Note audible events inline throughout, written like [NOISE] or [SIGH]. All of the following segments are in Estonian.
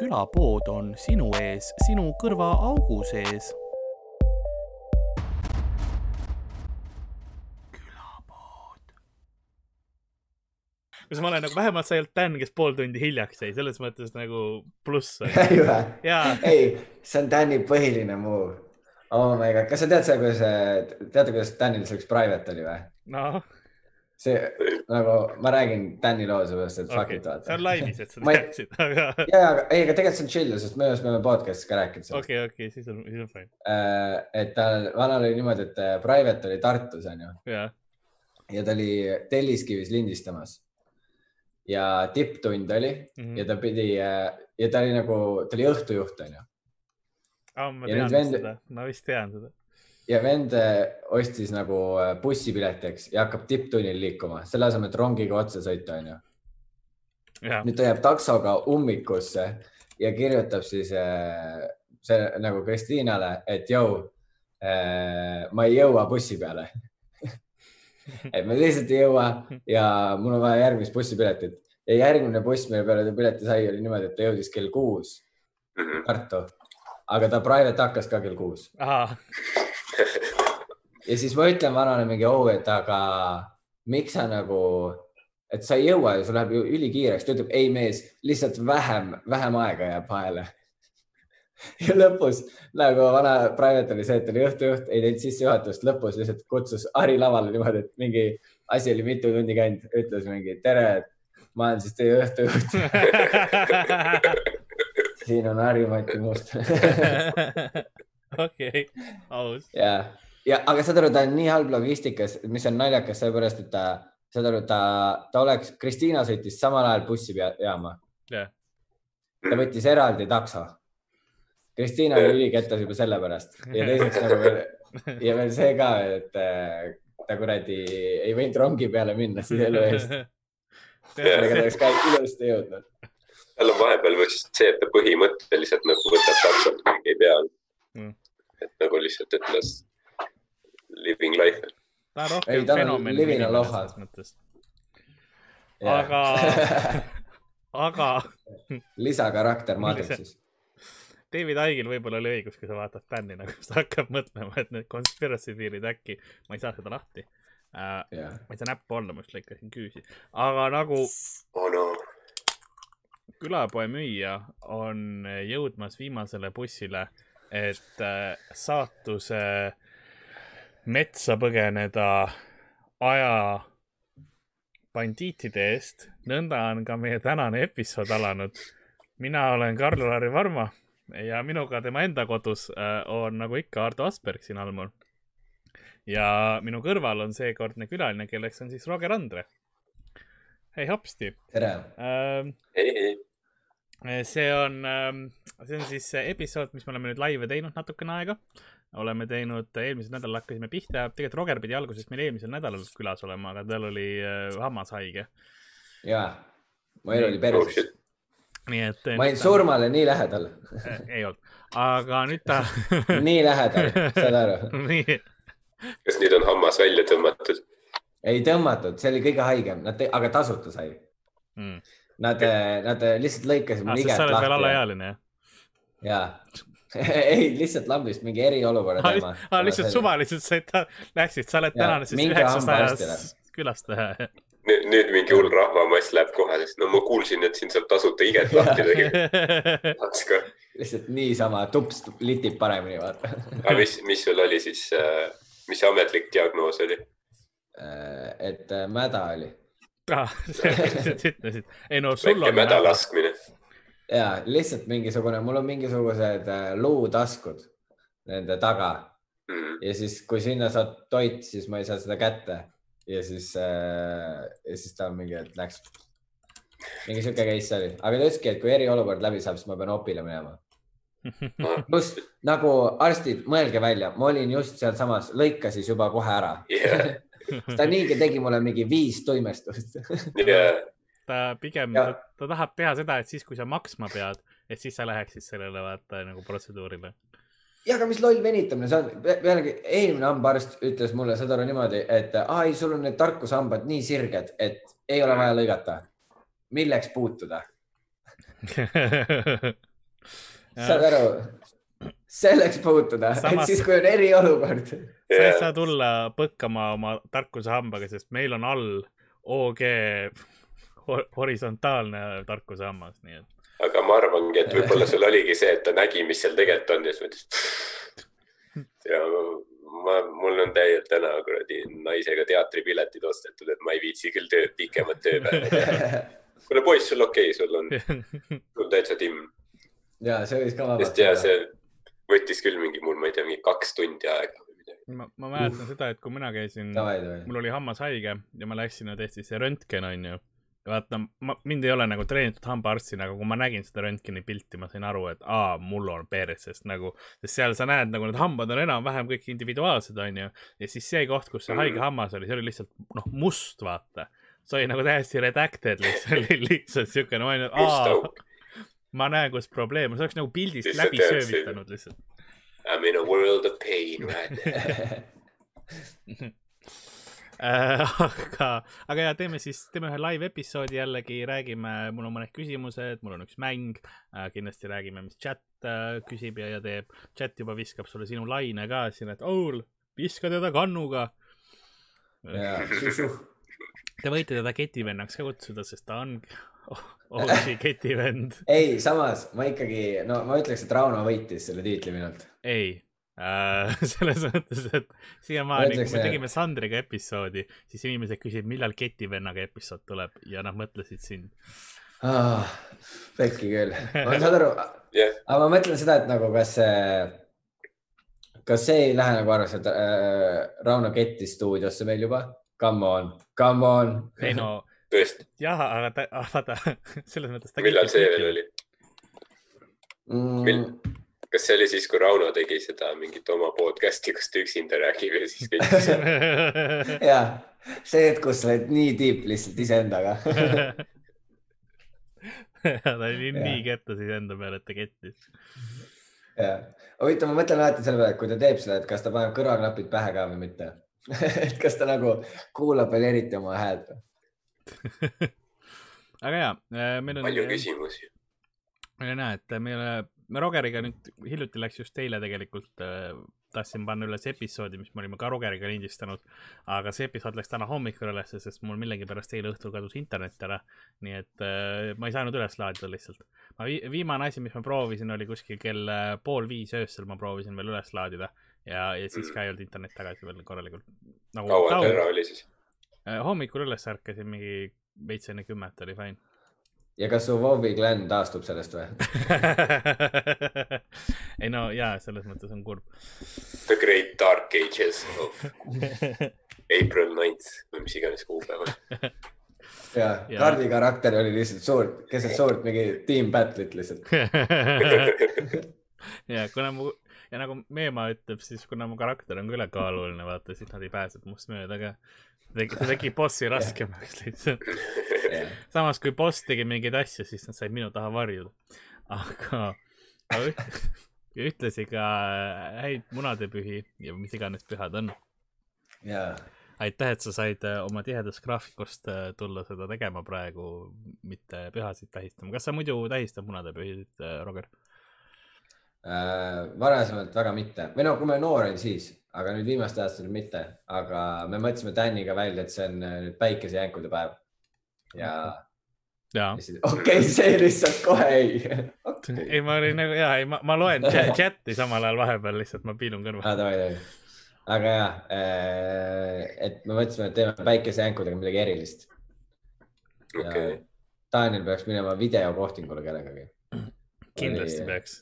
külapood on sinu ees, sinu kõrvaaugu sees. kas ma olen nagu vähemalt sa ei olnud Dan, kes pool tundi hiljaks jäi, selles mõttes nagu pluss. [LAUGHS] ei jaa, ei, see on Dan'i põhiline move. oh my god, kas sa tead seda, kuidas, teate, kuidas Danil see üks private oli või? noh, see nagu ma räägin Dan'i loo seepärast, et fuck it, vaata. see on laivis, et sa teaksid, aga ja, aga ei, aga tegelikult see on chill, sest me just me oleme podcast'is ka rääkinud sellest okei, okei, siis on, siis on fine, okay.. et tal, vanal oli niimoodi, et äh, private oli Tartus onju jaa, ja ta oli Telliskivis lindistamas. ja tipptund oli Mhm. ja ta pidi äh, ja ta oli nagu, ta oli õhtujuht onju aa, ma Ja tean vend- seda, ma vist tean seda, ja vend äh, ostis nagu äh, bussipileti, eks, ja hakkab tipptunnil liikuma, selle asemel, et rongiga otse sõita onju. nüüd ta jääb taksoga ummikusse ja kirjutab siis äh, see nagu Kristiinale, et jõu ma ei jõua bussi peale. [LAUGHS] et ma lihtsalt ei jõua ja mul on vaja järgmist bussipiletit ja järgmine buss, mille peale ta pileti sai, oli niimoodi, et ta jõudis kell kuus Mhm. Tartu, aga ta private hakkas ka kell kuus [LAUGHS] ja siis ma ütlen vanale mingi, oo, et aga miks sa nagu, et sa ei jõua ju, sul läheb ju ülikiireks. ta ütleb, ei mees, lihtsalt vähem, vähem aega jääb vahele. [LAUGHS] ja lõpus nagu vana private oli see, et oli õhtujuht, ei teinud sissejuhatust, lõpus lihtsalt kutsus Harri lavale niimoodi, et mingi asi oli mitu tundi käinud, ütles mingi tere, ma olen siis teie õhtujuht, [LAUGHS] siin on Harri-Mati Must [LAUGHS] okei, aus, ja, ja aga saad aru, ta on nii halb logistikas, mis on naljakas, sellepärast et ta, saad aru, ta, ta oleks, Kristiina sõitis samal ajal bussijaama, jah, ta võttis eraldi takso. Kristiina oli ülikettas juba sellepärast ja teiseks nagu veel [LAUGHS] ja veel see ka, et äh, ta kuradi ei võinud rongi peale minna siis elu eest, [LAUGHS] sellega ta oleks ka ilusti jõudnud. tal on vahepeal vist see, et ta põhimõtteliselt nagu võtab kuigi ei pea Mm. et nagu lihtsalt ütles living life. ta on Ei, rohkem fenomen. living aloha. aga, [LAUGHS] aga lisakarakter Matrixis. David Aigil võib-olla oli õigus, kui sa vaatad bändi nagu, siis ta hakkab mõtlema, et need conspiracy theory'd äkki, ma ei saa seda lahti uh,. jah, ma ei saa näppu alla, ma just lõikasin küüsi, aga nagu oh no, külapoe müüja on jõudmas viimasele bussile, et äh, saatuse metsa põgeneda aja bandiitide eest. nõnda on ka meie tänane episood alanud. mina olen Karl-Lari Varma ja minuga tema enda kodus äh, on nagu ikka Ardo Asperg siin all mul. ja minu kõrval on seekordne külaline, kelleks on siis Roger Andre. hei hopsti tere. ähm,. ei, ei, see on, see on siis see episood, mis me oleme nüüd laive teinud natukene aega. Oleme teinud, eelmisel nädalal hakkasime pihta, tegelikult Roger pidi alguses meil eelmisel nädalal külas olema, aga tal oli äh, hammas haige. ja, mu elu oli oh perses shit, nii et. ma olin. surmale nii lähedal, ei olnud, aga nüüd ta. [LAUGHS] nii lähedal, saad aru? [LAUGHS] nii, kas nüüd on hammas välja tõmmatud? ei tõmmatud, see oli kõige haigem, nad, aga tasuta sai. mm.. Nad, nad lihtsalt lõikasid Ah, mul sest iget sa oled veel lahti. alaealine jah? ja, ei lihtsalt lambist mingi eriolukorra teema. Ah, lihtsalt. suvaliselt said, läksid, sa oled tänane siis üheksasajas külastaja. nüüd, nüüd mingi hull rahvamass läheb kohale, sest no ma kuulsin, et siin saab tasuta iget lahti teha. aga lihtsalt niisama tups litib paremini, vaata. mis, mis sul oli siis, mis see ametlik diagnoos oli? et äh, mäda oli ah,, ütlesid, ei no sul väike on. mäda laskmine. Ja lihtsalt mingisugune, mul on mingisugused äh, luutaskud nende taga Mm. ja siis, kui sinna saad toit, siis ma ei saa seda kätte ja siis äh,, ja siis ta on mingi, et läks. mingi sihuke case oli, aga ta ütleski, et kui eriolukord läbi saab, siis ma pean opile minema. [LAUGHS] pluss nagu arstid, mõelge välja, ma olin just sealsamas, lõika siis juba kohe ära. jah, [LAUGHS] ta niigi tegi mulle mingi viis tuimestust. ja ta pigem, ta, ta tahab teha seda, et siis, kui sa maksma pead, et siis sa läheksid sellele vaata nagu protseduurile. ja aga mis loll venitamine, see on pe- pealegi eelmine hambaarst ütles mulle, saad aru niimoodi, et aa ei, sul on need tarkushambad nii sirged, et ei ole vaja lõigata. milleks puutuda? [LAUGHS] saad aru, selleks puutuda, et Samas- siis, kui on eriolukord. sa ei saa tulla põkkama oma tarkuse hambaga, sest meil on all OG horisontaalne tarkuse hammas, nii et. aga ma arvangi, et võib-olla sul oligi see, et ta nägi, mis seal tegelikult on ja siis mõtles. ja ma, mul on täielt täna kuradi naisega teatripiletid ostetud, et ma ei viitsi küll töö, pikemat tööpäeva. [LAUGHS] kuule poiss, sul okei okay,, sul on, [LAUGHS] sul täitsa timm. ja see võis ka sest ja see võttis küll mingi mul, ma ei tea, mingi kaks tundi aega või midagi. ma, ma mäletan seda, et kui mina käisin, mul oli hammas haige ja ma läksin ju tehti see röntgen onju. vaata, ma, mind ei ole nagu treenitud hambaarstina, aga kui ma nägin seda röntgeni pilti, ma sain aru, et aa, mul on peres, sest nagu, sest seal sa näed nagu need hambad on enam-vähem kõik individuaalsed onju. ja siis see koht, kus see haige hammas oli, see oli lihtsalt noh, must vaata. see oli nagu täiesti redacted [LAUGHS] lihtsalt, lihtsalt siukene, ma olin, aa, ma näen, kus probleem on, see oleks nagu pildist Lihtsalt läbi söövitanud lihtsalt. I m in a world of pain right now. [LAUGHS] [LAUGHS] Äh, [LAUGHS] aga, aga ja teeme siis, teeme ühe live episoodi jällegi, räägime, mul on mõned küsimused, mul on üks mäng äh,, kindlasti räägime, mis chat äh, küsib ja, ja teeb. chat juba viskab sulle sinu laine ka siin, et Oul, viska teda kannuga. Te võite teda ketivennaks ka kutsuda, sest ta on [LAUGHS] OG ketivend. ei, samas ma ikkagi, no ma ütleks, et Rauno võitis selle tiitli minult. ei [LAUGHS] selles mõttes, et siiamaani, kui me tegime Sandriga episoodi, siis inimesed küsisid, millal ketivennaga episood tuleb ja nad mõtlesid sind. ah,. pekki küll, ma saan aru, [LAUGHS] jah, aga ma mõtlen seda, et nagu kas see, kas see ei lähe nagu arvesse, et äh, Rauno kettis stuudiosse meil juba? Come on, come on. ei no [LAUGHS] jah, aga ta, vaata selles mõttes millal see veel oli? mm? Kas see oli siis, kui Rauno tegi seda mingit oma podcast'i, kus ta üksinda räägib ja siis kõik [LAUGHS] ja see hetk, kus sa oled nii tiip lihtsalt iseendaga. [LAUGHS] ta oli Jah. nii kettas iseenda peale, et ta kettis. jah, huvitav, ma mõtlen alati selle peale, et kui ta teeb seda, et kas ta paneb kõrvaklapid pähe ka või mitte. [LAUGHS] et kas ta nagu kuulab veel eriti oma häält. aga ja, meil on. palju küsimusi. ja näe, et me ei ole, me Rogeriga nüüd hiljuti läks just eile tegelikult äh, tahtsin panna üles episoodi, mis me olime ka Rogeriga lindistanud, aga see episood läks täna hommikul ülesse, sest mul millegipärast eile õhtul kadus internet ära, nii et äh, ma ei saanud üles laadida lihtsalt. ma vi viimane asi, mis ma proovisin, oli kuskil kell äh, pool viis öösel, ma proovisin veel üles laadida ja, ja siis ka ei olnud internet tagasi veel korralikult. nagu kaua ta ära oli siis? äh, hommikul üles ärkasin mingi veits enne kümmet oli fine. Ja kas su Vovi klann taastub sellest või? [LAUGHS] ei no jaa, selles mõttes on kurb. The Great Dark Ages of April ninth või mis iganes kuupäev on. ja Ja- Kardi karakter oli lihtsalt suurt, keset suurt mingi team battle'it lihtsalt. [LAUGHS] ja kuna mu ja nagu Meemaa ütleb, siis kuna mu karakter on ka ülekaaluline, vaata, siis nad ei pääse must mööda ka. See tegi bossi raskemaks lihtsalt. samas kui boss tegi mingeid asju, siis nad said minu taha varjuda. aga, aga ühtlasi ka häid munadepühi ja mis iganes pühad on. ja, aitäh, et sa said äh, oma tihedast graafikust äh, tulla seda tegema praegu, mitte pühasid tähistama. kas sa muidu tähistad munadepühisid, Roger? äh, varasemalt väga mitte või no kui ma noor olin, siis, aga nüüd viimastel aastatel mitte, aga me mõtlesime Daniga välja, et see on äh, nüüd päikesejänkude päev. ja ja siis okei okay,, see lihtsalt kohe ei. [LAUGHS] ei, ma olin nagu jaa, ei ma, ma loen chat- [LAUGHS] chati samal ajal vahepeal lihtsalt, ma piilun kõrva. davai, davai. aga ja, et me mõtlesime, et teeme päikesejänkudega midagi erilist. okei, Daniel peaks minema videokohtingule kellegagi. kindlasti oli- peaks.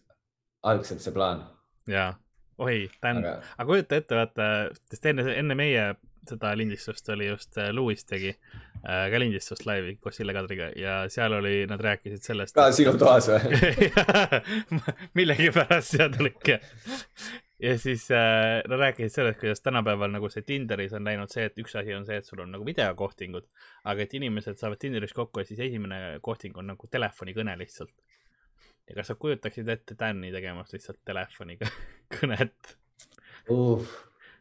algselt see plaan, jaa. oi, Dan, aga aga kujuta ette, vaata, sest enne, enne meie seda lindistust oli just äh, Lewis tegi äh, ka lindistust laivi koos Sille Kadriga ja seal oli, nad rääkisid sellest. ka sinu toas või? [LAUGHS] millegipärast seal ikka. ja siis äh, nad rääkisid sellest, kuidas tänapäeval nagu see Tinderis on läinud see, et üks asi on see, et sul on nagu videokohtingud, aga et inimesed saavad Tinderis kokku ja siis esimene kohting on nagu telefonikõne lihtsalt. ja kas sa kujutaksid ette Dan'i tegemas lihtsalt telefoniga [LAUGHS] kõnet? uh,.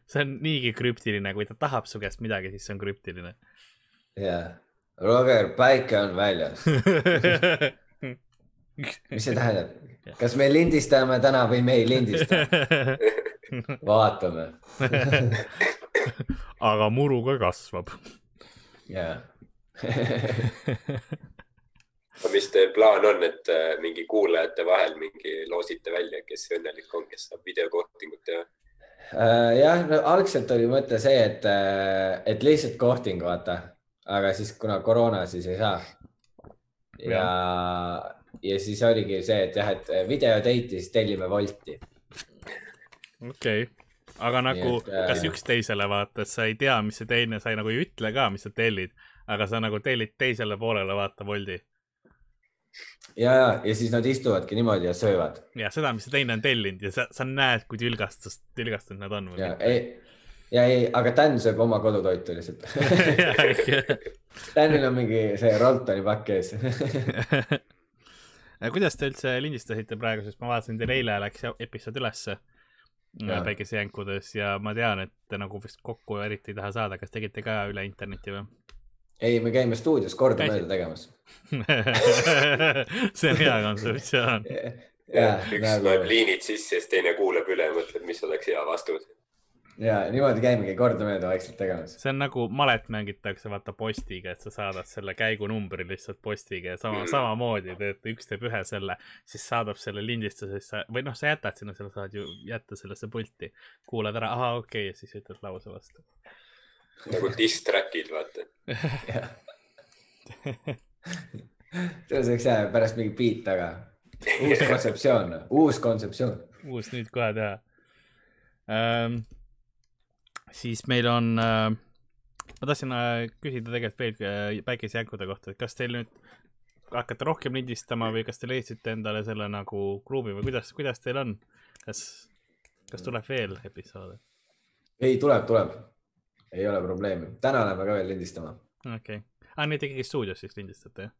see on niigi krüptiline, kui ta tahab su käest midagi, siis see on krüptiline. jah, Roger, päike on väljas. [LAUGHS] mis see tähendab? kas me lindistame täna või me ei lindista? [LAUGHS] vaatame. aga muru ka kasvab. jaa. [LAUGHS] aga mis teie plaan on, et äh, mingi kuulajate vahel mingi loosite välja, kes õnnelik on, kes saab videokohtingut teha? Äh, jah, no algselt oli mõte see, et, et lihtsalt kohting, vaata, aga siis kuna koroona, siis ei saa. ja, ja siis oligi see, et jah, et videodate'i siis tellime Wolti. okei okay., aga nagu äh, kas üksteisele vaata, et sa ei tea, mis see teine, sa ei, nagu ei ütle ka, mis sa tellid, aga sa nagu tellid teisele poolele vaata Woldi ja, ja, ja siis nad istuvadki niimoodi ja söövad ja seda, mis teine on tellinud ja sa, sa näed, kui tülgastust, tülgastunud nad on. ja ei, ja ei, aga Dan sööb oma kodutoitu lihtsalt. [LAUGHS] [LAUGHS] Danil on mingi see Roltoni pakk ees. [LAUGHS] kuidas te üldse lindistasite praegu, sest ma vaatasin teil eile läks episood ülesse päikesejänkudes ja ma tean, et te nagu vist kokku eriti ei taha saada, kas tegite ka üle interneti või? ei, me käime stuudios kordamööda tegemas. [LAUGHS] see on hea kontseptsioon. [LAUGHS] ja, üks nagu loeb liinid sisse, siis teine kuulab üle ja mõtleb, mis oleks hea vastus. ja niimoodi käimegi kordamööda vaikselt tegemas. see on nagu malet mängitakse vaata postiga, et sa saadad selle käigunumbri lihtsalt postiga ja sama, Mm. samamoodi teed, üks teeb ühe selle, siis saadab selle lindistusesse või noh, sa jätad sinna, sa saad ju jätta sellesse pulti, kuulad ära, ahah, okei okay,, ja siis ütled lause vastu. Nagu diss track'id, vaata. see oleks hea, pärast mingi beat taga. uus kontseptsioon, uus kontseptsioon. uus nüüd kohe teha ähm,. siis meil on äh,, ma tahtsin äh, küsida tegelikult veel äh, päikesejänkude kohta, et kas teil nüüd hakkate rohkem lindistama või kas te leidsite endale selle nagu kruumi või kuidas, kuidas teil on? kas, kas tuleb veel episoode? ei, tuleb, tuleb. Ei ole probleemi. täna läheme ka veel lindistama. okei okay., aa nii, te ikkagi stuudios siis lindistate jah?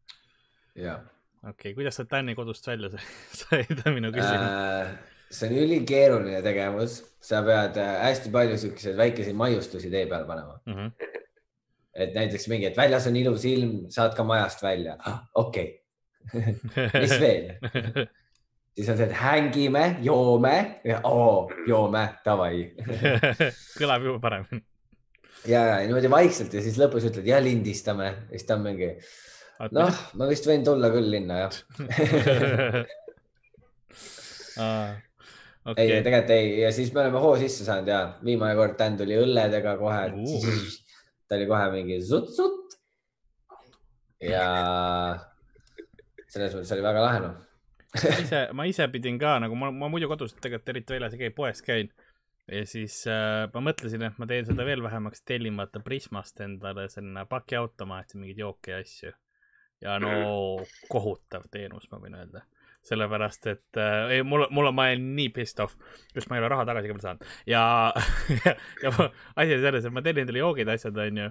ja okei okay., kuidas sa Tänni kodust välja [LAUGHS] sai- said, on minu küsimus. äh,. see on ülikeeruline tegevus, sa pead äh, hästi palju siukseid väikeseid maiustusi tee peal panema, Mm -hmm. et näiteks mingi, et väljas on ilus ilm, saad ka majast välja. okei, [LAUGHS] mis veel? [LAUGHS] siis on see, et hängime, joome, oo, joome, davai. kõlab juba paremini. ja, ja niimoodi vaikselt ja siis lõpus ütled ja lindistame siis ta on mingi, noh, ma vist võin tulla küll linna jah. [LAUGHS] ei, okei, tegelikult ei ja siis me oleme hoo sisse saanud ja viimane kord Dan tuli õlledega kohe Uh. [LAUGHS] ta oli kohe mingi sutt-sutt. ja selles mõttes oli väga lahe noh. ma ise, ma ise pidin ka nagu ma, ma muidu kodus tegelikult eriti väljas ei käi, poes käin. Ja siis äh, ma mõtlesin, et ma teen seda veel vähemaks, tellin vaata Prismast endale sinna pakiautomaati mingeid jooke ja asju. ja no kohutav teenus, ma võin öelda. sellepärast, et äh, ei, mul, mul on, ma olen nii pissed off, just ma ei ole raha tagasi ka veel saanud ja, [LAUGHS] ja, ja asi on selles, et ma tellin talle joogid, asjad onju.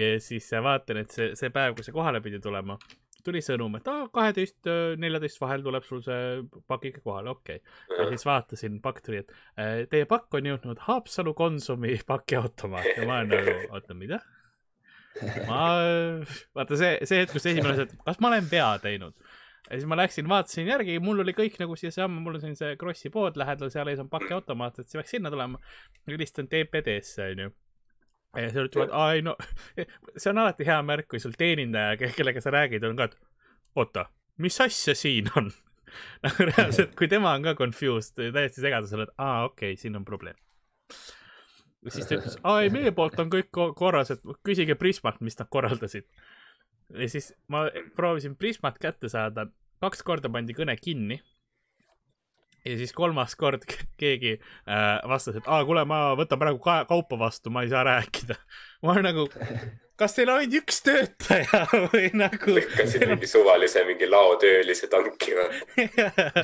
ja siis vaatan, et see, see päev, kui see kohale pidi tulema, tuli sõnum, et kaheteist, neljateist vahel tuleb sul see pakk ikka kohale, okei okay.. ja siis vaatasin, pakk tuli, et äh, teie pakk on jõudnud Haapsalu Konsumi pakiautomaati ja ma olen nagu, oota, mida? ma, vaata see, see hetk, kus esimene asi, et kas ma olen vea teinud. ja siis ma läksin, vaatasin järgi, mul oli kõik nagu siiasamma, mul on siin see Krossi pood lähedal, seal ees on pakiautomaat, et see peaks sinna tulema. helistan TPD-sse, onju. Ja seal ütlevad, aa ei no, [LAUGHS] see on alati hea märk, kui sul teenindaja, kellega sa räägid, on ka, et oota, mis asja siin on? [LAUGHS] nagu reaalselt, kui tema on ka confused, täiesti segadusel, et aa, okei okay,, siin on probleem. siis ta ütles, aa ei, meie poolt on kõik ko- korras, et küsige Prismalt, mis nad korraldasid. ja siis ma proovisin Prismat kätte saada, kaks korda pandi kõne kinni. Ja siis kolmas kord ke- keegi äh, vastas, et aa, kuule, ma võtan praegu ka kaupa vastu, ma ei saa rääkida. [LAUGHS] ma olen nagu, kas teil on ainult üks töötaja [LAUGHS] või nagu lükkasid mingi suvalise mingi laotöölise tanki või?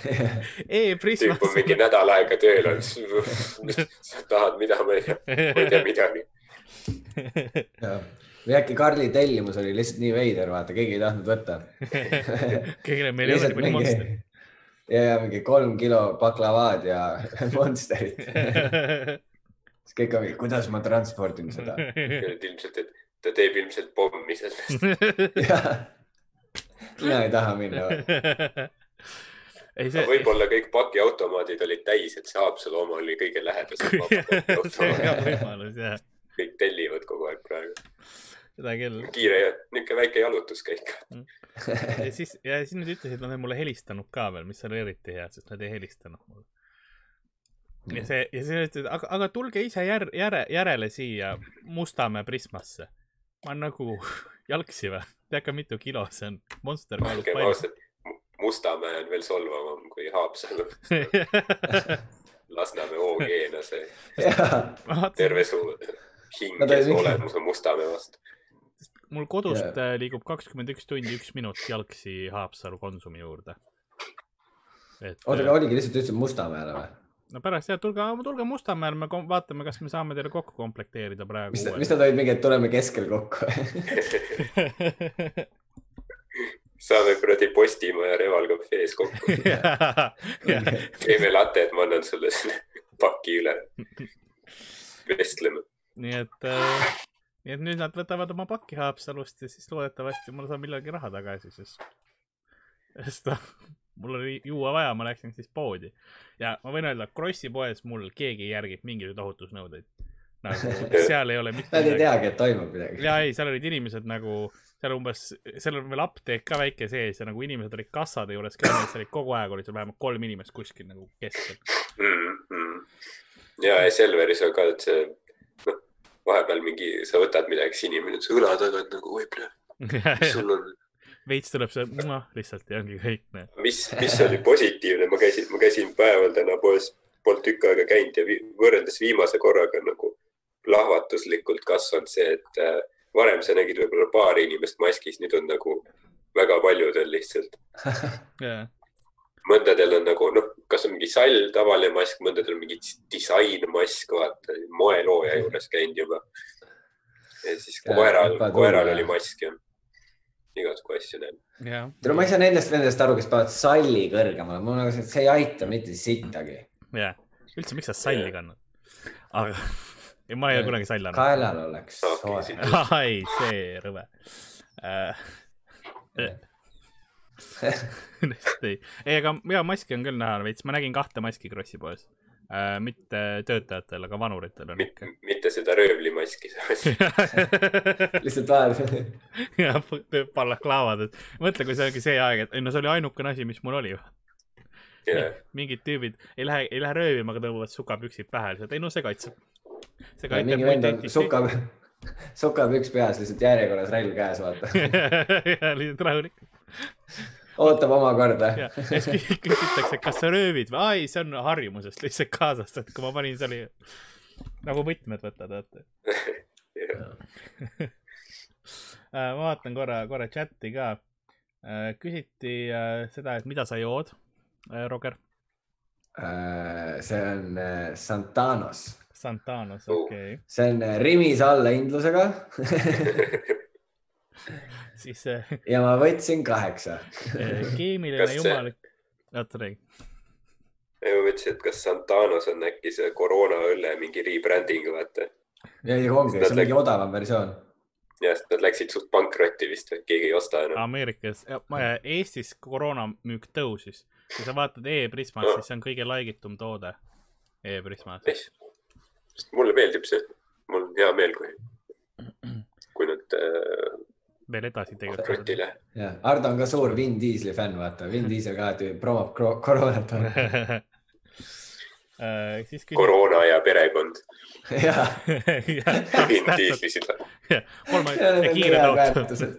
[LAUGHS] e-Prismas tüüp on mingi nädal aega tööl olnud. mis sa tahad, mida ma ei tea, ma ei tea midagi. või äkki Karli tellimus oli lihtsalt nii veider, vaata, keegi ei tahtnud võtta. kõigile meil ei ole nii palju monsterit. ja, ja mingi kolm kilo baklavaad ja [LAUGHS] monsterit. [LAUGHS] siis kõik on mingi, kuidas ma transpordin seda. ilmselt, et ta teeb ilmselt pommi sellest. [LAUGHS] mina ei taha minna. ei see, võib-olla kõik pakiautomaadid olid täis, et see Haapsalu oma oli kõige lähedasem see on ka võimalus jah, kõik tellivad kogu aeg praegu. Seda küll. kiire ja niisugune väike jalutuskäik. ja siis, ja siis nad ütlesid, nad on mulle helistanud ka veel, mis oli eriti hea, sest nad ei helistanud mulle. ja see, ja siis nad ütlesid, aga, aga tulge ise jär-, järe, järele siia Mustamäe Prismasse. ma olen nagu, [LAUGHS] jalgsi või? tead ka mitu kilo see on? Monster kaalub palju. Mustamäe on veel solvavam kui Haapsalu. [LAUGHS] Lasnamäe OG-na see terve su hing Nad ja olid su mingi- olemus on Mustamäe vastu. Mul kodust yeah. liigub kakskümmend üks tundi, üks minut jalgsi Haapsalu Konsumi juurde. et oota, aga oligi lihtsalt ütlesid Mustamäele või? no pärast jah, tulge, tulge Mustamäele, me vaatame, kas me saame teile kokku komplekteerida praegu mis, mis nad olid mingi, et tuleme keskel kokku [LAUGHS] saame kuradi Postimaja [LAUGHS] ja Reval Cafe's kokku. teeme latte, et ma annan sulle selle paki üle. [LAUGHS] vestleme. nii et äh,, nii et nüüd nad võtavad oma pakki Haapsalust ja siis loodetavasti mul saab millalgi raha tagasi, sest, sest noh, mul oli juua vaja, ma läksin siis poodi ja ma võin öelda, Krossi poes mul keegi järgib mingeid ohutusnõudeid. nagu [LAUGHS] seal ei ole mitte Nad ei teagi, et toimub midagi. ja ei, seal olid inimesed nagu, seal umbes, seal on veel apteek ka väike sees ja nagu inimesed olid kassade juures ka, seal olid kogu aeg olid seal vähemalt kolm inimest kuskil nagu keskel. mm. -hmm. ja, ja Selveris on ka, et see, vahepeal mingi, sa võtad midagi, siis inimene su õla tagant nagu, oi, mis sul on. veits tuleb see lihtsalt ja ongi kõik mis, mis oli positiivne, ma käisin, ma käisin päeval täna poes, polnud tükk aega käinud ja vi võrreldes viimase korraga nagu plahvatuslikult kasvanud see, et äh, varem sa nägid võib-olla paari inimest maskis, nüüd on nagu väga paljudel lihtsalt. jah, mõndadel on nagu noh, kas on mingi sall, tavaline mask, mõndadel on mingi disainmask, vaata, moelooja juures käinud juba. ja siis koeral koeral oli mask ja igasugu asju jah. no ma ei saa nendest vendadest aru, kes panevad salli kõrgemale, mul nagu see, see ei aita mitte sittagi. jah, üldse, miks sa salli kannad? aga, [LAUGHS] ei ma ei ole kunagi salli andnud. kaelal oleks soe ai, see rõve äh,. [LAUGHS] ei, ei, aga ja maski on küll näha veits, ma nägin kahte maski Krossi poes äh,. mitte töötajatel, aga vanuritel on ikka. [LAUGHS] mitte seda röövlimaski. [LAUGHS] lihtsalt vahepeal. ja ballaklaavad, et mõtle, kui see ongi see aeg, et ei no see oli ainukene asi, mis mul oli. mingid tüübid ei lähe, ei lähe röövima, aga tõmbavad sukapüksid pähe, lihtsalt ei no see kaitseb. see kaitseb mingi vend on suka, sukapüks peas, lihtsalt järjekorras relv käes, vaata. ja lihtsalt rahulik. Ootab oma korda. ja siis kü- küsitakse, kas sa röövid või, ai, see on harjumusest lihtsalt kaasast, et kui ma panin, see oli nagu võtmed võtta, teate. ma vaatan korra, korra chati ka. küsiti äh, seda, et mida sa jood, Roger. Äh, see on äh, Santanos, Santanos, Oh. okei okay.. see on äh, Rimis allahindlusega [LAUGHS] [LAUGHS] siis äh, ja ma võtsin kaheksa. keemiline Kas see- jumalik, oota räägi. ma mõtlesin, et kas Santanos on äkki see koroonaõlle mingi rebranding, vaata. ja ongi, see on mingi odavam versioon. jah, sest nad läksid suht pankrotti vist keegi ei osta enam. Ameerikas, Eestis koroonamüük tõusis. kui sa vaatad e-Prismat, siis see on kõige laigitum toode e-Prismas. mulle meeldib see, mul on hea meel, kui, kui nad äh, veel edasi tegelikult. jah, Ardo on ka suur Vin Diesli fänn, vaata, Vin Diesel ka kro- koroonat. [LAUGHS] siis küsis. koroona ja perekond. [LAUGHS] Vin Diesli on kiired head autod. väärtused.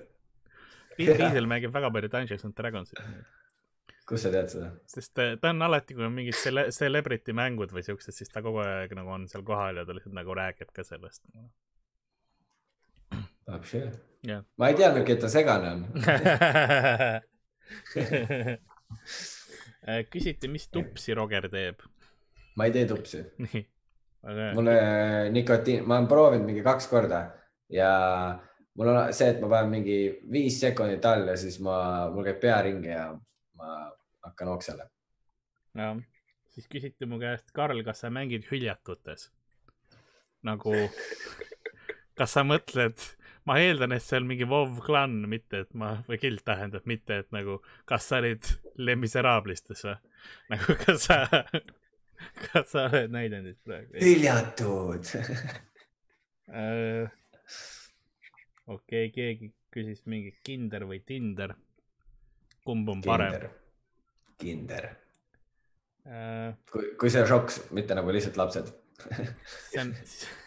Vin Diesel mängib väga palju Dungeons and Dragonsit, kust sa tead seda? sest äh, ta on alati, kui on mingid cele-, celebrity mängud või siuksed, siis ta kogu aeg nagu on seal kohal ja ta lihtsalt nagu räägib ka sellest. jah. ma ei teadnudki, et ta segane on. [LAUGHS] küsiti, mis tupsi Roger teeb. ma ei tee tupsi. hea. mulle nikotiin, ma olen proovinud mingi kaks korda ja mul on see, et ma panen mingi viis sekundit all ja siis ma, mul käib pea ringi ja ma hakkan oksele. jah, siis küsiti mu käest, Karl, kas sa mängid hüljatutes? nagu, kas sa mõtled ma eeldan, et see on mingi WoW klann, mitte et ma, või guild tähendab, mitte et nagu, kas sa olid Les Miserablistes või? nagu, kas sa, kas sa oled näidendit praegu? hüljatud. Äh, okei, keegi küsis mingi Kinder või Tinder. kumb on parem? kinder. Äh, kui, kui see šoks, mitte nagu lihtsalt lapsed. see on,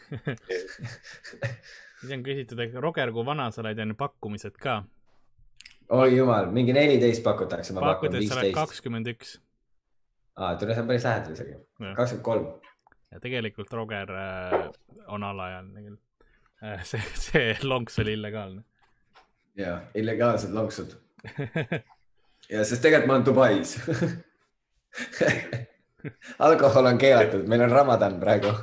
[LAUGHS] siis on küsitud, et Roger, kui vana sa oled, on ju pakkumised ka. oi jumal, mingi neliteist pakutakse, ma pakun pakud, et sa oled kakskümmend üks aa, tule, see on päris lähedal isegi. Kakskümmend kolm. ja tegelikult Roger äh, on alaealine küll äh,. see, see lonks oli illegaalne. ja illegaalsed lonksud. [LAUGHS] ja sest tegelikult ma olen Dubais. [LAUGHS] alkohol on keelatud, meil on Ramadan praegu. [LAUGHS]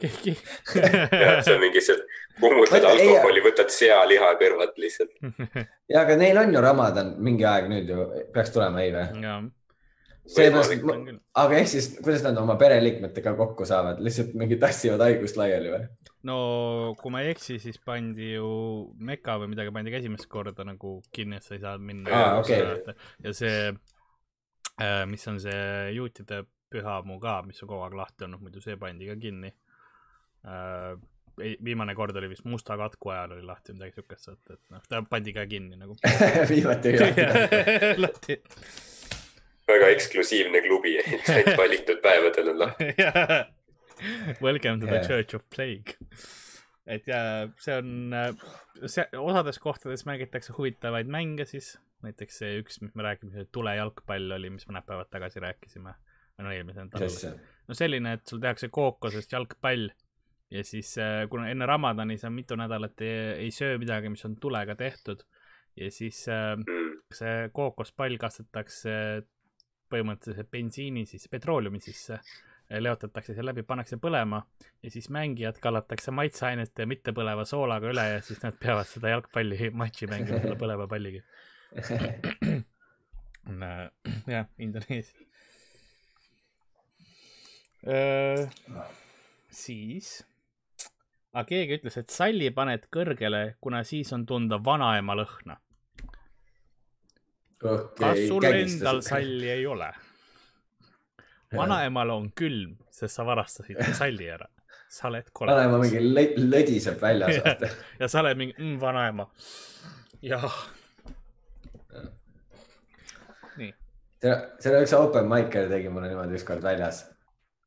keegi see on mingi see, kummutad alkoholi, võtad sealiha kõrvalt lihtsalt. [LAUGHS] ja aga neil on ju Ramadan mingi aeg nüüd ju peaks tulema, ei või? seepärast aga ehk siis, kuidas nad oma pereliikmetega kokku saavad, lihtsalt mingi tassivad haigust laiali või? no kui ma ei eksi, siis pandi ju Meka või midagi pandi ka esimest korda nagu kinni, et sa ei saa minna Aa, okei. ja see, mis on see juutide pühamu ka, mis on kogu aeg lahti olnud, muidu see pandi ka kinni. Viimane kord oli vist musta katku ajal oli lahti midagi siukest, et, et noh, ta pandi ka kinni nagu. [LAUGHS] viimati üle. lahti. [LAUGHS] väga eksklusiivne klubi, [LAUGHS] ainult valitud päevadel on lahti. Welcome to the Yeah. church of plague. et ja see on, see osades kohtades mängitakse huvitavaid mänge siis, näiteks see üks, mis me rääkisime, see tulejalgpall oli, mis mõned päevad tagasi rääkisime. no eelmisel mis nädalal. no selline, et sul tehakse kookosest jalgpall ja siis äh, kuna enne Ramadani sa mitu nädalat ei, ei söö midagi, mis on tulega tehtud ja siis äh, Mm. see kookospall kastetakse põhimõtteliselt bensiini sisse, petrooleumi sisse, leotatakse see läbi, pannakse põlema ja siis mängijad kallatakse maitseainete ja mittepõleva soolaga üle ja siis nad peavad seda jalgpalli [LAUGHS] matši mängima selle põleva palliga. [LAUGHS] jah, Indoneesia. siis, aga keegi ütles, et salli paned kõrgele, kuna siis on tunda vanaema lõhna. kas sul endal? salli ei ole? vanaemal on külm, sest sa varastasid ta salli ära. sa oled kole vanaema mingi lõ- lõdiseb väljas, vaata. ja sa oled mingi mm, vanaema. jah. nii. selle, selle üks open micer tegi mulle niimoodi ükskord väljas.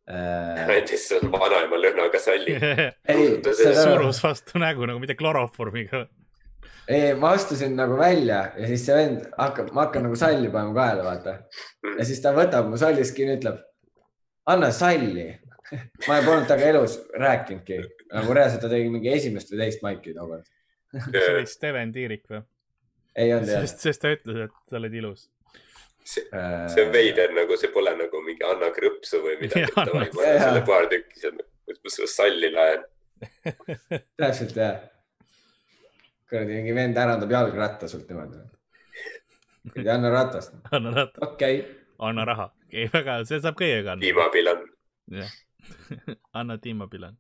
[LAUGHS] andis sulle vanaema lõhnaga salli. ei, surus vastu nägu nagu mitte kloroformiga. ei, ma astusin nagu välja ja siis see vend hakkab, ma hakkan nagu salli panema kaela, vaata. ja siis ta võtab mu sallist kinni, ütleb, anna salli. ma polnud temaga elus rääkinudki, nagu reaalselt ta tegi mingi esimest või teist maiki tookord. see oli Steven Tiirik või? ei olnud jah. sest, sest ta ütles, et sa oled ilus. see see on veider, nagu see pole nagu mingi anna krõpsu või midagi. Jaa, davai, anna- ma annan jaa. sulle paar tükki, siis ma sulle salli laen. [LAUGHS] täpselt jah. kuradi mingi vend ärandab jalgratta sult niimoodi. kuradi anna ratast, [LAUGHS] anna ratta, okei okay.. anna raha. ei, väga, see saab kõigega anda. tiimapilan. jah, [LAUGHS] anna tiimapilan.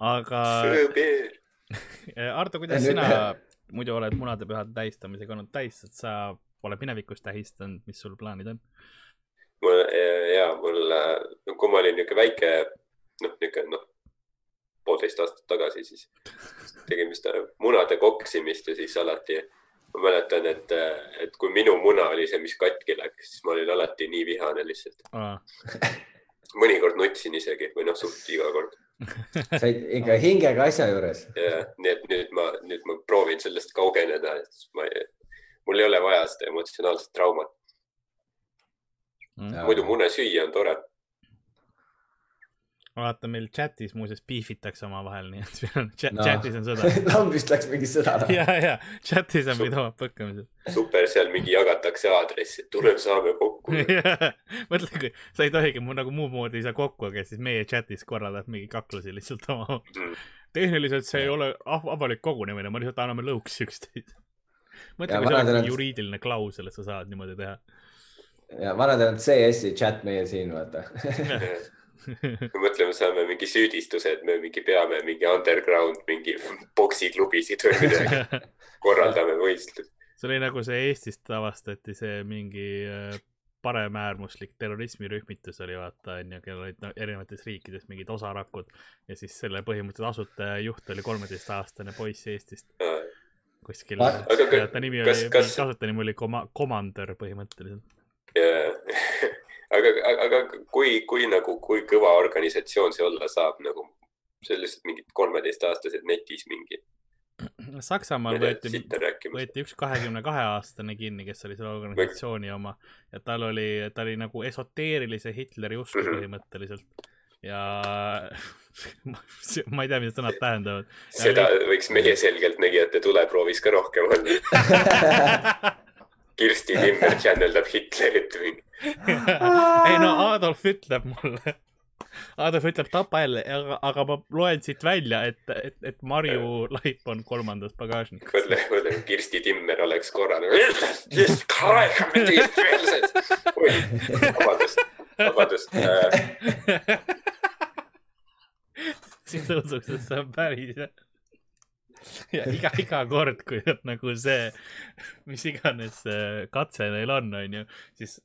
aga Äh. Arto, kuidas Ja nüüd- sina muidu oled munadepühade tähistamisega olnud täis, et sa pole minevikus tähistanud, mis sul plaanid on? Mul ja mul, kui ma olin niisugune väike, noh, niisugune noh, poolteist aastat tagasi, siis tegime seda munade koksimist ja siis alati ma mäletan, et, et kui minu muna oli see, mis katki läks, siis ma olin alati nii vihane lihtsalt. [LAUGHS] mõnikord nutsin isegi või noh, suht iga kord. [LAUGHS] sa olid ikka hingega asja juures. ja nii et nüüd ma, nüüd ma proovin sellest kaugeneda, et ma ei, mul ei ole vaja seda emotsionaalset traumat, muidu mune süüa on tore. ma vaatan, meil chatis muuseas piifitakse omavahel, nii et meil on chat, Noh. chatis on sõda. [LAUGHS] lambist läks mingi sõda. ja, ja chatis on mingid omad põkkamised. super, seal mingi jagatakse aadressi, et tule saame kokku. [LAUGHS] mõtle, kui sa ei tohigi mu nagu muud moodi ei saa kokku, aga siis meie chatis korraldab mingi kaklusi lihtsalt oma. Mm. tehniliselt see ei ole av- avalik kogunemine, me lihtsalt anname lõuksi üksteist. mõtle, kui see oleks on- juriidiline klausel, et sa saad niimoodi teha. Ja vanadel on CS-i chat meie siin, vaata. [LAUGHS] me mõtleme, saame mingi süüdistuse, et me mingi peame mingi underground mingi poksiklubisid või midagi, [LAUGHS] korraldame võistlusi. see oli nagu see Eestist avastati see mingi äh, paremäärmuslik terrorismirühmitus oli vaata onju, kellel olid no, erinevates riikides mingid osarakud ja siis selle põhimõtteliselt asutaja juht oli kolmeteistaastane poiss Eestist kuskil. Ta nimi kas- oli, kas- kasutanimi oli koma-, komandör põhimõtteliselt. [LAUGHS] aga, aga kui, kui nagu, kui kõva organisatsioon see olla saab nagu, see on lihtsalt mingid kolmeteistaastased netis mingi, Saksamaal võeti, võeti üks kahekümne kahe aastane kinni, kes oli selle organisatsiooni oma ja tal oli, ta oli nagu esoteerilise Hitleri usku Mhm. põhimõtteliselt ja [LAUGHS] ma ei tea, mida sõnad tähendavad. seda võiks meie selgeltnägijate tuleproovis ka rohkem olla. [LAUGHS] Kirsti Timmer channeldab Hitlerit või [LAUGHS] ei no Adolf ütleb mulle, Adolf ütleb tapa jälle, aga, aga ma loen siit välja, et, et, et Marju laip on kolmandas pagasnikus. mõtle, mõtle, kui Kirsti Timmer oleks korra oi, vabandust, vabandust äh,. siis usuks, et see on päris. [LAUGHS] ja iga, iga kord, kui nagu see, mis iganes see katse neil on, onju, siis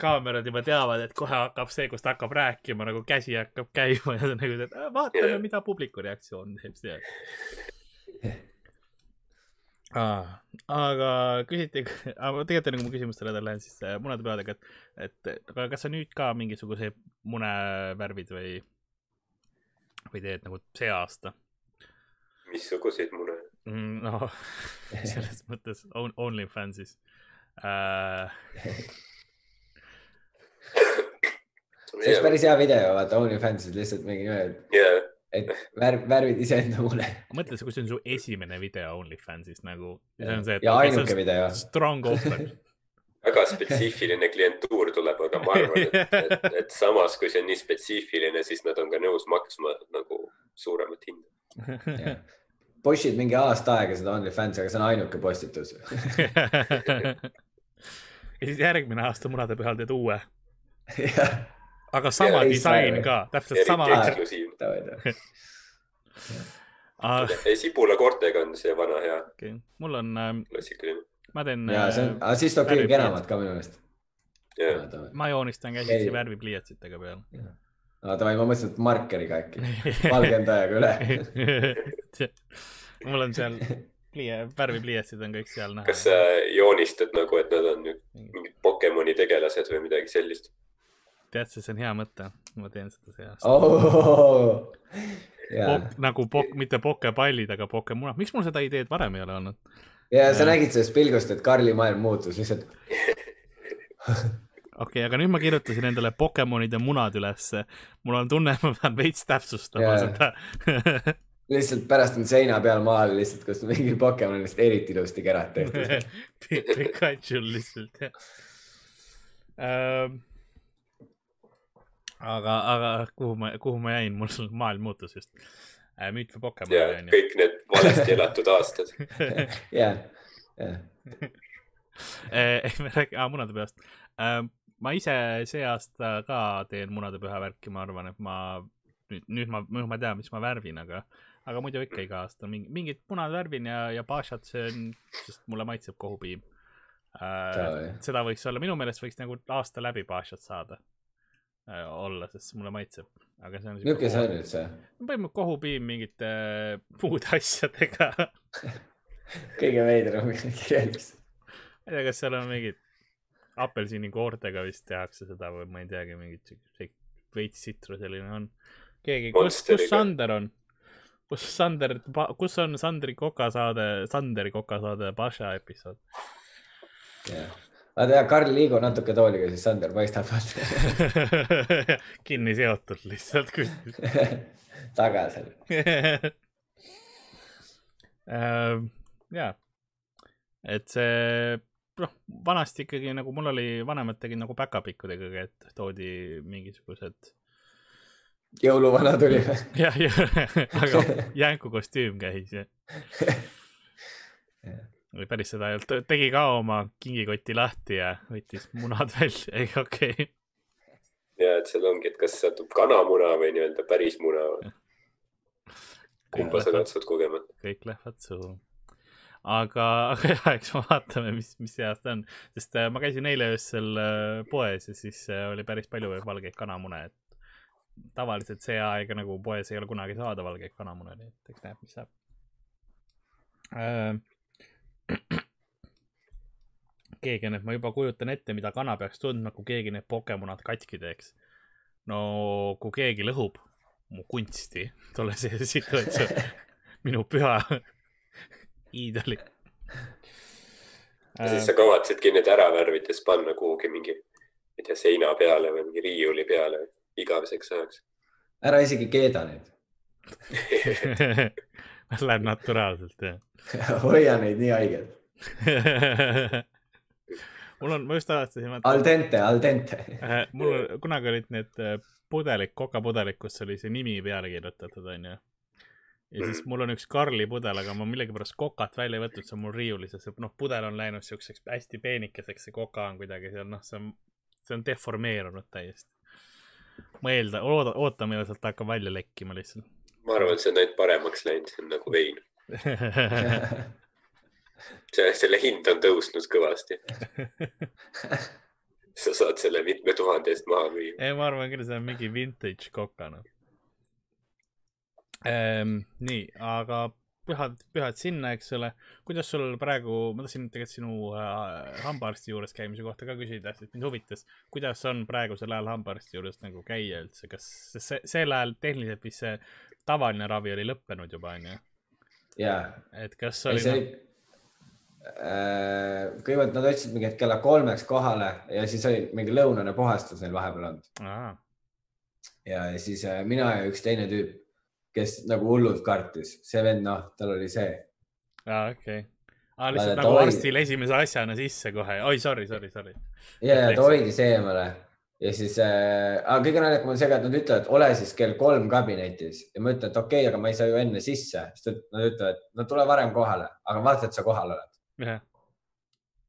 kaamerad juba teavad, et kohe hakkab see, kus ta hakkab rääkima, nagu käsi hakkab käima ja [LAUGHS] nagu, et "Äh, vaatame mida publiku reaktsioon teeb seal ah,. aga küsiti, tegelikult enne kui ma küsimustele edasi lähen, siis äh, munade peadega, et, et aga kas sa nüüd ka mingisuguseid munevärvid või, või teed nagu see aasta missuguseid mune? mm,? no [LAUGHS] selles mõttes on, OnlyFansis äh,. see oleks päris hea video, vaata OnlyFansis lihtsalt mingi niimoodi, jaa, et värv, värvid iseenda mune mõtle, kui see on su esimene video OnlyFansis nagu, see on see, et ja ainuke video. strong open. [LAUGHS] väga spetsiifiline klientuur tuleb, aga ma arvan, et, et, et samas, kui see on nii spetsiifiline, siis nad on ka nõus maksma nagu suuremat hinda. Push'id mingi aasta aega seda OnlyFansi, aga see on ainuke postitus. [LAUGHS] ja siis järgmine aasta munadepühal teed uue, aga sama Ja disain ka, täpselt sama. Ah, sibula koortega on see vana hea okay. mul on, klassikaline. ma teen, ja see on, aga siis toob kõige kenamat ka minu meelest. ma joonistan käsitsi värvipliiatsitega peal. Aga davai, ma mõtlesin, et markeriga äkki, valgendajaga üle. [LAUGHS] mul on seal plie-, värvipliiatsid on kõik seal näha. kas sa joonistad nagu, et nad on nüüd mingid Pokemoni tegelased või midagi sellist? tead sa, see on hea mõte, ma teen seda see aasta Oh. ja, Pok,. nagu pok,, mitte pokepallid, aga pokemunad, miks mul seda ideed varem ei ole olnud? ja sa nägid sellest pilgust, et Karli maailm muutus lihtsalt. [LAUGHS] okei okay,, aga nüüd ma kirjutasin endale Pokemonid ja munad ülesse. mul on tunne, et ma pean veits täpsustama Jaa. seda [LAUGHS] lihtsalt pärast on seina peal maal lihtsalt, kus mingi Pokemon on lihtsalt eriti ilusti kerad tehtud. [LAUGHS] Pikachul lihtsalt jah ähm,. aga, aga kuhu ma, kuhu ma jäin, mul maailm muutus just äh,. müüt või Pokemon ja kõik need valesti elatud aastad. jah, jah. ei, me räägime, munade peast. Ma ise see aasta ka teen munadepüha värki, ma arvan, et ma nüüd, nüüd ma, nüüd ma tean, mis ma värvin, aga, aga muidu ikka iga aasta mingi, mingid punad värvin ja, ja pašat söön, sest mulle maitseb kohupiim äh,. seda võiks olla, minu meelest võiks nagu aasta läbi pašat saada äh, olla, sest mulle maitseb, aga see on. milline see on? üldse? põhimõtteliselt kohupiim mingite äh, muude asjadega [LAUGHS] kõige veidram [LAUGHS] kirjeldus. ma ei tea, kas seal on mingid apelsinikoortega vist tehakse seda või ma ei teagi, mingid siuksed veits sitruseline on. keegi, kus, kus. Sander on? kus Sander, kus on Sandri kokasaade, Sanderi kokasaade Paša episood? vaata ja Karl liigu natuke tooliga, siis Sander paistab [LAUGHS] kinni seotud lihtsalt kuskil. [LAUGHS] taga seal. [LAUGHS] Ähm, jaa, et see, noh, vanasti ikkagi nagu mul oli, vanemad tegid nagu päkapikkudega, et toodi mingisugused jõuluvana tuli või? [LAUGHS] jah, [LAUGHS] aga jänku kostüüm käis ja või päris seda ei olnud, tegi ka oma kingikoti lahti ja võttis munad välja, ei okei okay.. ja et seal ongi, et kas satub kanamuna või nii-öelda päris muna. kumba sa kõik katsud kogemata. kõik lähevad suhu. Aga, [LAUGHS] aga jah, eks me vaatame, mis, mis see aasta on, sest äh, ma käisin eile öösel äh, poes ja siis äh, oli päris palju valgeid kanamune, et tavaliselt see aeg nagu poes ei ole kunagi saada valgeid kanamune, nii et eks näeb, mis saab [CLEARS THROAT] keegi on, et ma juba kujutan ette, mida kana peaks tundma, kui keegi need Pokemonad katki teeks. no kui keegi lõhub mu kunsti tolle see situatsioon, [LAUGHS] minu püha iidoli. ja siis sa kavatsedki need ära värvida, siis panna kuhugi mingi, ma ei tea, seina peale või mingi riiuli peale igaveseks ajaks. ära isegi keeda neid. [LAUGHS] Läheb naturaalselt jah. [LAUGHS] hoia neid nii haiged. [LAUGHS] mul on, ma just avastasin, Al dente, al dente. Äh, mul on- kunagi olid need äh, pudelid, kokapudelid, kus oli see nimi peale kirjutatud, onju. Ja siis mul on üks Karli pudel, aga ma millegipärast kokat välja ei võtnud, see on mul riiulis ja see noh, pudel on läinud siukseks hästi peenikeseks, see koka on kuidagi seal noh, see on, see on deformeerunud täiesti. ma eeldan, oodan, ootan, millal sealt hakkab välja lekkima lihtsalt. ma arvan, et see on ainult paremaks läinud, see on nagu vein. [LAUGHS] see, selle hind on tõusnud kõvasti. [LAUGHS] sa saad selle mitme tuhande eest maha müüa. ei, ma arvan küll, see on mingi vintage koka ehm,. nii, aga pühad, pühad sinna, eks ole. kuidas sul praegu, ma tahtsin tegelikult sinu äh, hambaarsti juures käimise kohta ka küsida, sest mind huvitas, kuidas on praegusel ajal hambaarsti juures nagu käia üldse, kas see, sel ajal tehniliselt vist see tavaline ravi oli lõppenud juba onju, ja, et kas ei oli see noh oli. kõigepealt nad ütlesid mingi, et kella kolmeks kohale ja siis oli mingi lõunane puhastus neil vahepeal olnud ja siis äh, mina ja üks teine tüüp, kes nagu hullult kartis, see vend, noh, tal oli see. aa okei okay.. aa, lihtsalt ta nagu oli- arstile esimese asjana sisse kohe, oi sorry, sorry, sorry. ja, ja ta hoidis eemale ja siis äh,, aga kõige naljakam on see ka, et nad ütlevad, ole siis kell kolm kabinetis ja ma ütlen, et okei okay,, aga ma ei saa ju enne sisse, sest nad ütlevad, no tule varem kohale, aga vaata, et sa kohal oled. jah,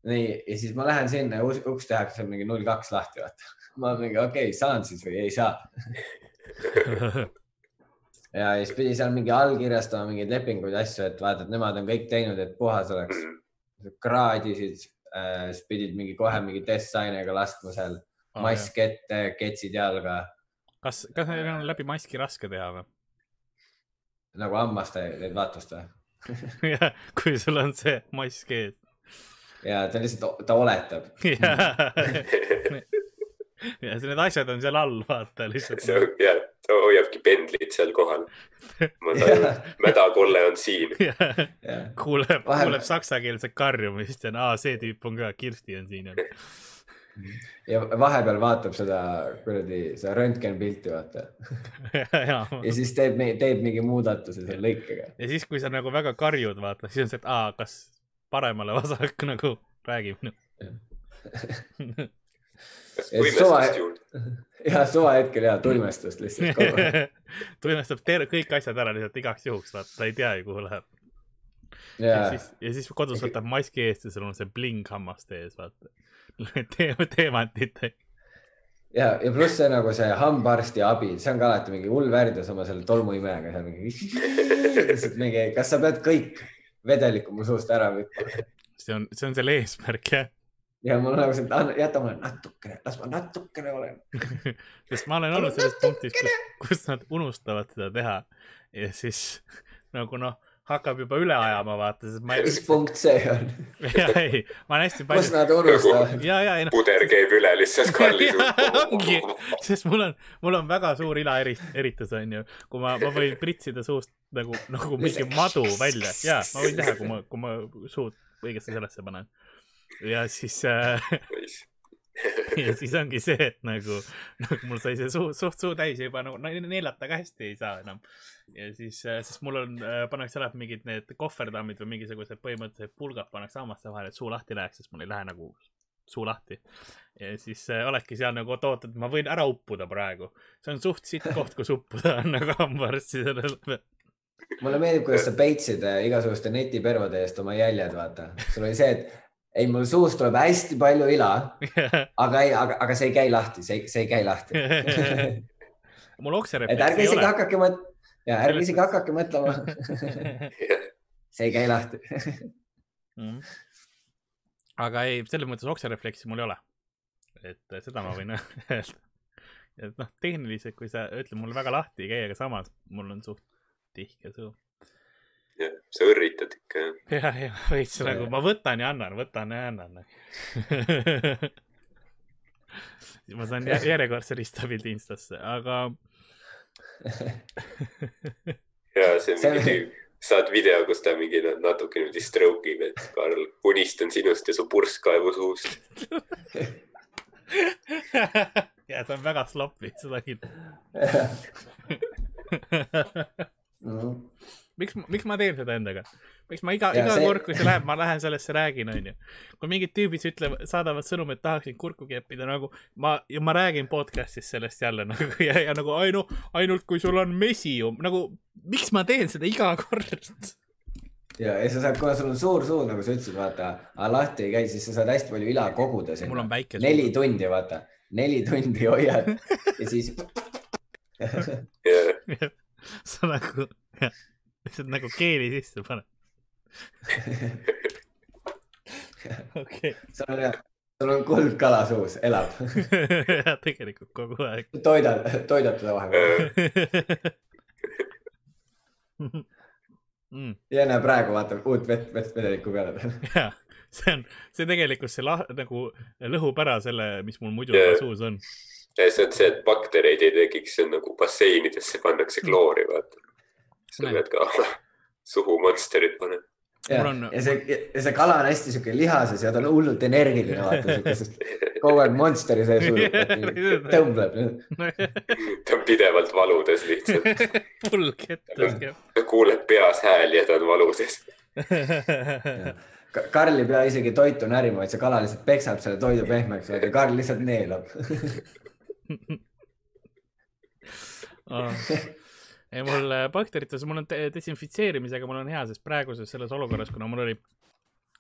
nii, ja siis ma lähen sinna ja uks tehakse mingi null kaks lahti, vaata. [LAUGHS] ma mingi okei okay,, saan siis või ei saa. [LAUGHS] ja siis pidi seal mingi allkirjastama mingeid lepinguid, asju, et vaata, et nemad on kõik teinud, et puhas oleks. kraadisid äh,, siis pidid mingi kohe mingi testainega laskma seal, mask ette, ketsid jalga, kas, kas neil on läbi maski raske teha või? nagu hammaste neid vaatust või? [LAUGHS] jah, kui sul on see mask ees. ja ta lihtsalt, ta oletab. [LAUGHS] ja, see- need asjad on seal all, vaata lihtsalt. [LAUGHS] on jah, hoiabki pendlit seal kohal. ma [LAUGHS] tajun, mädakolle on siin. [LAUGHS] kuuleb, Vahel- kuuleb saksakeelset karjumist ja aa, see tüüp on ka, Kirsti on siin. [LAUGHS] ja vahepeal vaatab seda kuradi, seda röntgenpilti, vaata. ja ja siis teeb, teeb mingi muudatuse selle lõikega. ja siis, kui sa nagu väga karjud, vaata, siis on see, et aa, kas paremale vasak nagu räägib. Kas suva- juurde? [LAUGHS] ja suvahetkel ja tuimestust lihtsalt kogu aeg. [LAUGHS] tuimestab ter-, kõik asjad ära lihtsalt igaks juhuks, vaata, ta ei tea ju, kuhu läheb. ja siis, ja siis kodus võtab maski eest ja sul on see bling hammaste ees, vaata. [LAUGHS] teeme teemantitega. ja, ja pluss see nagu see hambaarsti abi, see on ka alati mingi hull värdjas oma selle tolmuimejaga seal mingi. lihtsalt mingi, kas sa pead kõik vedeliku mu suust ära võtma? see on, see on selle eesmärk jah. Ja mul nagu see, jäta mulle natukene, las ma natukene olen. [LAUGHS] sest ma olen olnud selles punktis, kus, kus nad unustavad seda teha ja siis [LAUGHS] nagu noh, hakkab juba üle ajama, vaata, sest ma mis punkt see on? [LAUGHS] ja ei, ma olen hästi kus palju, nad unustavad? ja, ja ei noh, puder käib üle lihtsalt Karli ongi, suust. sest mul on, mul on väga suur ilaeritus onju, kui ma, ma võin pritsida suust nagu, nagu mingi madu välja ja ma võin teha, kui ma, kui ma suud õigesti sellesse panen. Ja siis äh,, [LAUGHS] ja siis ongi see, et nagu, nagu mul sai see suu, suht suu täis ja juba nagu ne- neelata ka hästi ei saa enam. ja siis, sest mul on, pannakse alati mingid need kohverdammid või mingisugused põhimõtteliselt pulgad pannakse hammaste vahele, et suu lahti läheks, sest mul ei lähe nagu suu lahti. ja siis äh, oledki seal nagu, oot, oot, et ma võin ära uppuda praegu. see on suht sitt koht, kus uppuda on nagu hambaarstidele. mulle meeldib, kuidas sa peitsid äh, igasuguste netipervade eest oma jäljed, vaata. sul oli see, et ei, mul suust tuleb hästi palju ila, [LAUGHS] aga ei, aga, aga see ei käi lahti, see, see ei käi lahti. [LAUGHS] mul et okserefleks ärge ei isegi ole. hakake mõt-, ja ärge isegi hakake mõtlema. [LAUGHS] see ei käi lahti. Mhm. aga ei, selles mõttes okserefleksi mul ei ole. et seda ma võin öelda. et noh, tehniliselt, kui sa ütled mulle väga lahti ei käi, aga samas mul on suht tihke suu. Sa õrritad ikka jah. jah, jah, veits nagu ma võtan ja annan, võtan ja annan. [LAUGHS] ma saan jä- järjekordse ristapildi Instasse, aga [LAUGHS] ja see on mingi tüüp, saad video, kus ta mingi natuke niimoodi stroke ib, et Karl, unistan sinust ja su purss kaevu suust. [LAUGHS] ja see on väga sloppy, seda küll. miks, miks ma teen seda endaga? miks ma iga, iga see- kord, kui see läheb, ma lähen sellesse räägin, onju. kui mingid tüübid ütlevad, saadavad sõnumi, et tahaksid kurku keppida nagu ma, ja ma räägin podcast'is sellest jälle [LAUGHS] nagu ja, ja nagu ainu, ainult kui sul on mesium, nagu miks ma teen seda iga kord? ja, ja sa saad, kuna sul on suur suu, nagu sa ütlesid, vaata, lahti ei käi, siis sa saad hästi palju ila koguda sinna neli tundi, vaata, neli tundi hoiad ja siis ja [LAUGHS] [LAUGHS] sa nagu, lihtsalt nagu keeli sisse paned. [LAUGHS] okei, sul on, sul on kuldkala suus, elab. [LAUGHS] tegelikult kogu aeg. toidad, toidad teda vahepeal. [LAUGHS] Mm, ja näe praegu vaata uut vett, vett vedelikku peale. jaa, see on, see tegelikult see lah-, nagu lõhub ära selle, mis mul muidu Jaa. suus on. ja see on see, et baktereid ei tekiks, see on nagu basseinidesse pannakse kloori, vaata. Sa pead ka suhu monsterit panema. ja on- ja see, ja see kala on hästi siuke lihases ja ta on hullult energiline, vaata siukesest [LAUGHS] kogu aeg monsteri sees [LAUGHS] tõmbleb. ta on pidevalt valudes lihtsalt. full kettas käib. ta kuuleb peas hääli ja ta on valudes. [LAUGHS] Karl ei pea isegi toitu närima, vaid see kala lihtsalt peksab selle toidu pehmeks ja Karl lihtsalt neelab. ei, mul äh, bakterites, mul on de- desinfitseerimisega, mul on hea, sest praeguses selles olukorras, kuna mul oli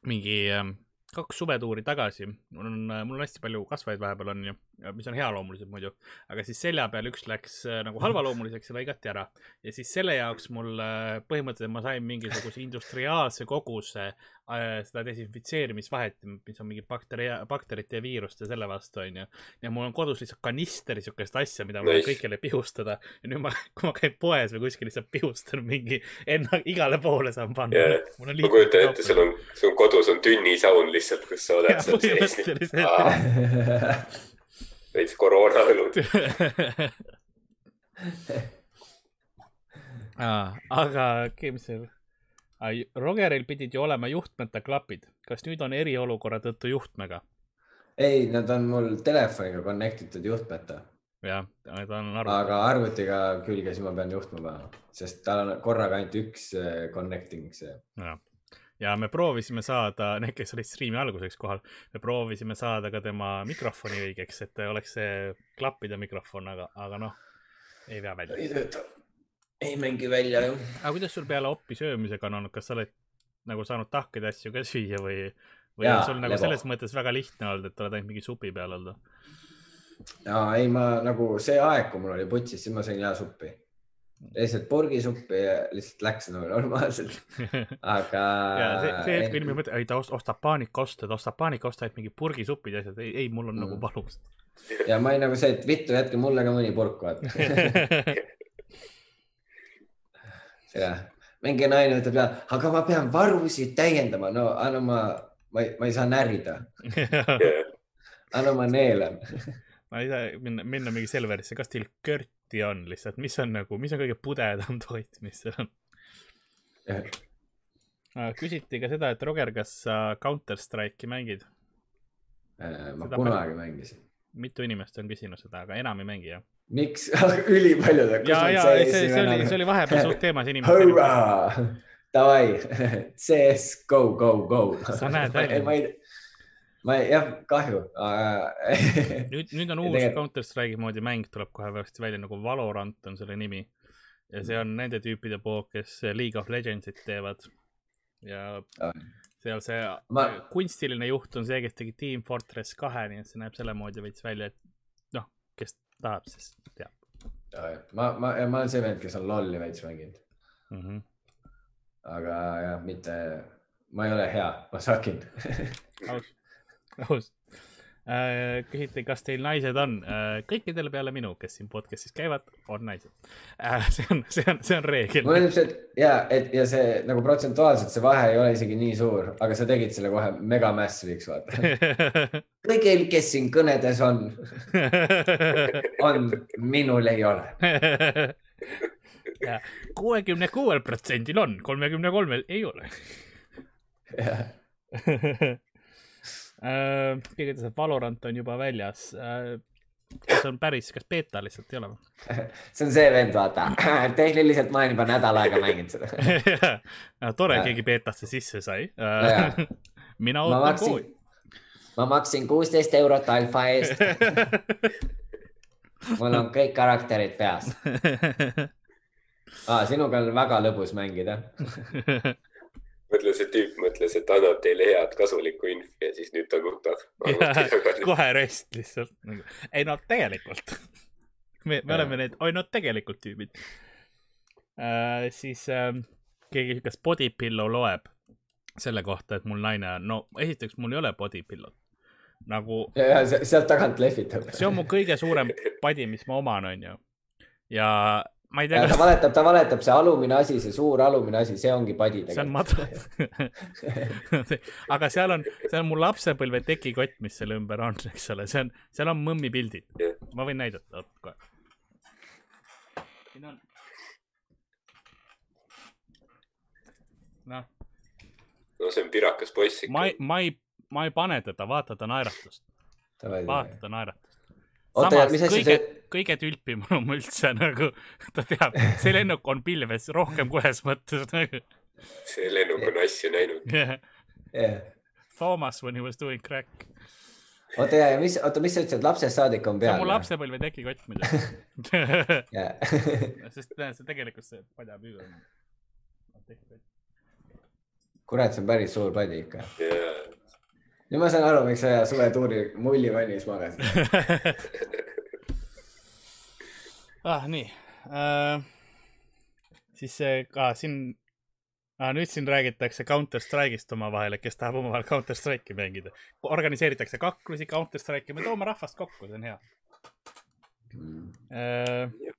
mingi ähm, kaks suvetuuri tagasi, mul on, mul on hästi palju kasvajaid vahepeal on ju, mis on healoomulised muidu, aga siis selja peal üks läks äh, nagu halvaloomuliseks ja lõigati ära. Ja siis selle jaoks mul äh, põhimõtteliselt ma sain mingisuguse industriaalse koguse äh, seda desinfitseerimisvahet, mis on mingi bakteri, bakterite ja viiruste selle vastu onju. ja mul on kodus lihtsalt kanister siukest asja, mida ma võin Nice. kõigile pihustada ja nüüd ma, [LAUGHS] kui ma käin poes või kuskil lihtsalt pihustan mingi, enna igale poole saan panna Jaa.. ma kujutan ette, sul on, sul kodus on tünnisaun lihtsalt, kus sa oled seal sees. [LAUGHS] veits koroonaõlud. [LAUGHS] aga, okei, mis see, Rogeril pidid ju olema juhtmeta klapid, kas nüüd on eriolukorra tõttu juhtmega? ei, nad on mul telefoniga connect itud juhtmeta, jah, ta on aru. aga arvutiga külge, siis ma pean juhtme panema, sest tal on korraga ainult üks eh, connecting see. ja me proovisime saada, need, kes olid striimi alguseks kohal, me proovisime saada ka tema mikrofoni õigeks, et oleks see klappide mikrofon, aga, aga noh, ei vea välja. ei tööta, ei mängi välja ju. aga kuidas sul peale oppi söömisega on olnud, kas sa oled nagu saanud tahkeid asju ka süüa või, või Jaa, on sul nagu lebo. selles mõttes väga lihtne olnud, et oled ainult mingi supi peal olnud? ja ei, ma nagu see aeg, kui mul oli putsis, siis ma sõin hea suppi. lihtsalt purgisuppi ja lihtsalt läks nagu normaalselt, [LAUGHS] aga. ja see, see hetk, kui inimene mõtleb, ei ta ost- ostab paanikaoste, ta ostab paanikaoste, et mingi purgisupid ja asjad, ei, ei, mul on mm. nagu Mm. valus. ja ma olin nagu see, et vittu, jätke mulle ka mõni purk, vaata. [LAUGHS] jah, mingi naine ütleb ja, aga ma pean varusid täiendama, no anna ma, ma ei, ma ei saa närida, [LAUGHS] anna ma neelan. ma ei saa minna, minna mingi Selverisse, kas teil körti on lihtsalt, mis on nagu, mis on kõige pudedam [LAUGHS] toit, mis seal on? küsiti ka seda, et Roger, kas sa Counter Strike'i mängid? ma Seda kunagi mängisin. Mitu inimest on küsinud seda, aga enam ei mängi jah? miks? [LAUGHS] ülipaljud. ja, ja see, see, see oli, see oli vahepeal suht teemas inimestel. davai, CS, go, go, go. Sa näed välja. ma ei, jah, kahju. [LAUGHS] nüüd, nüüd on uus Tegelikult- Counter Strike'i moodi mäng tuleb kohe varsti välja nagu Valorant on selle nimi. ja see on nende tüüpide poolt, kes League of Legendsit teevad. ja seal see Ma- ma... kunstiline juht on see, kes tegi Team Fortress kahe, nii et see näeb selle moodi veits välja, et noh, kes tahab, siis teab ma, ma, ma olen see vend, kes on lolli veits mänginud, mm. -hmm. aga jah, mitte, ma ei ole hea, ma sakin. aus, aus. küsiti, kas teil naised on? kõikidel peale minu, kes siin podcast'is käivad, on naised. see on, see on, see on reegel. mul on ilmselt ja, et ja see nagu protsentuaalselt see vahe ei ole isegi nii suur, aga sa tegid selle kohe mega massive'iks, vaata. [LAUGHS] kõigil, kes siin kõnedes on, on, minul ei ole. kuuekümne kuuel protsendil on, kolmekümne kolmel ei ole. [LAUGHS] Äh, keegi ütles, et Valorant on juba väljas. kas on päris, kas beeta lihtsalt ei ole või? [LAUGHS] see on see vend, vaata, [LAUGHS] tehniliselt ma olen juba nädal aega mänginud seda. [LAUGHS] tore, Jaa. keegi beetasse sisse sai Jaa.. mina ootan kooli., ma maksin kuusteist eurot alfa eest, mul on kõik karakterid peas ah,. sinuga on väga lõbus mängida. mõtle, see tüüp mõtles, et annab teile head kasulikku infi ja siis nüüd ta nutab. [LAUGHS] kohe rest lihtsalt. ei no tegelikult. me, me oleme need, oi no tegelikult tüübid äh,. siis äh, keegi, kas body pillow loeb selle kohta, et mul naine on, no esiteks mul ei ole body pillow't. nagu ja se- sealt tagant lehvitab. see on mu kõige suurem padi, mis ma oman, onju. ja ma ei tea, ta kas valetab, ta valetab, see alumine asi, see suur alumine asi, see ongi padi see on tegelikult. madal. [LAUGHS] aga seal on, seal on mu lapsepõlve tekikott, mis selle ümber on, eks ole, see on, seal on mõmmi pildid ma võin näidata, oot kohe. siin on. noh, no see on pirakas poiss ikka ma ei, ma ei, ma ei pane teda, vaata ta naeratust, vaata ta naeratust. oota, mis asi see,, kõige tülpim on [LAUGHS] üldse nagu, ta teab, see lennuk on pilves rohkem kui ühes mõttes nagu see lennuk on asja näinud. yeah.. Thomas when he was doing crack. oota ja, ja mis, oota, mis sa ütlesid, lapsest saadik on see peal on mu? lapsepõlve tekikott muidugi. [LAUGHS] sest näe, see tegelikult see padjapüür on kurat, see on päris suur padi ikka. ja nüüd ma saan aru, miks sa suvetuuri mullivannis magasid. [LAUGHS] ah nii uh,. siis see ka siin ah,, nüüd siin räägitakse Counter Strike'ist omavahel, et kes tahab omavahel Counter Strike'i mängida. organiseeritakse kaklusi Counter Strike'i, me toome rahvast kokku, see on hea uh,.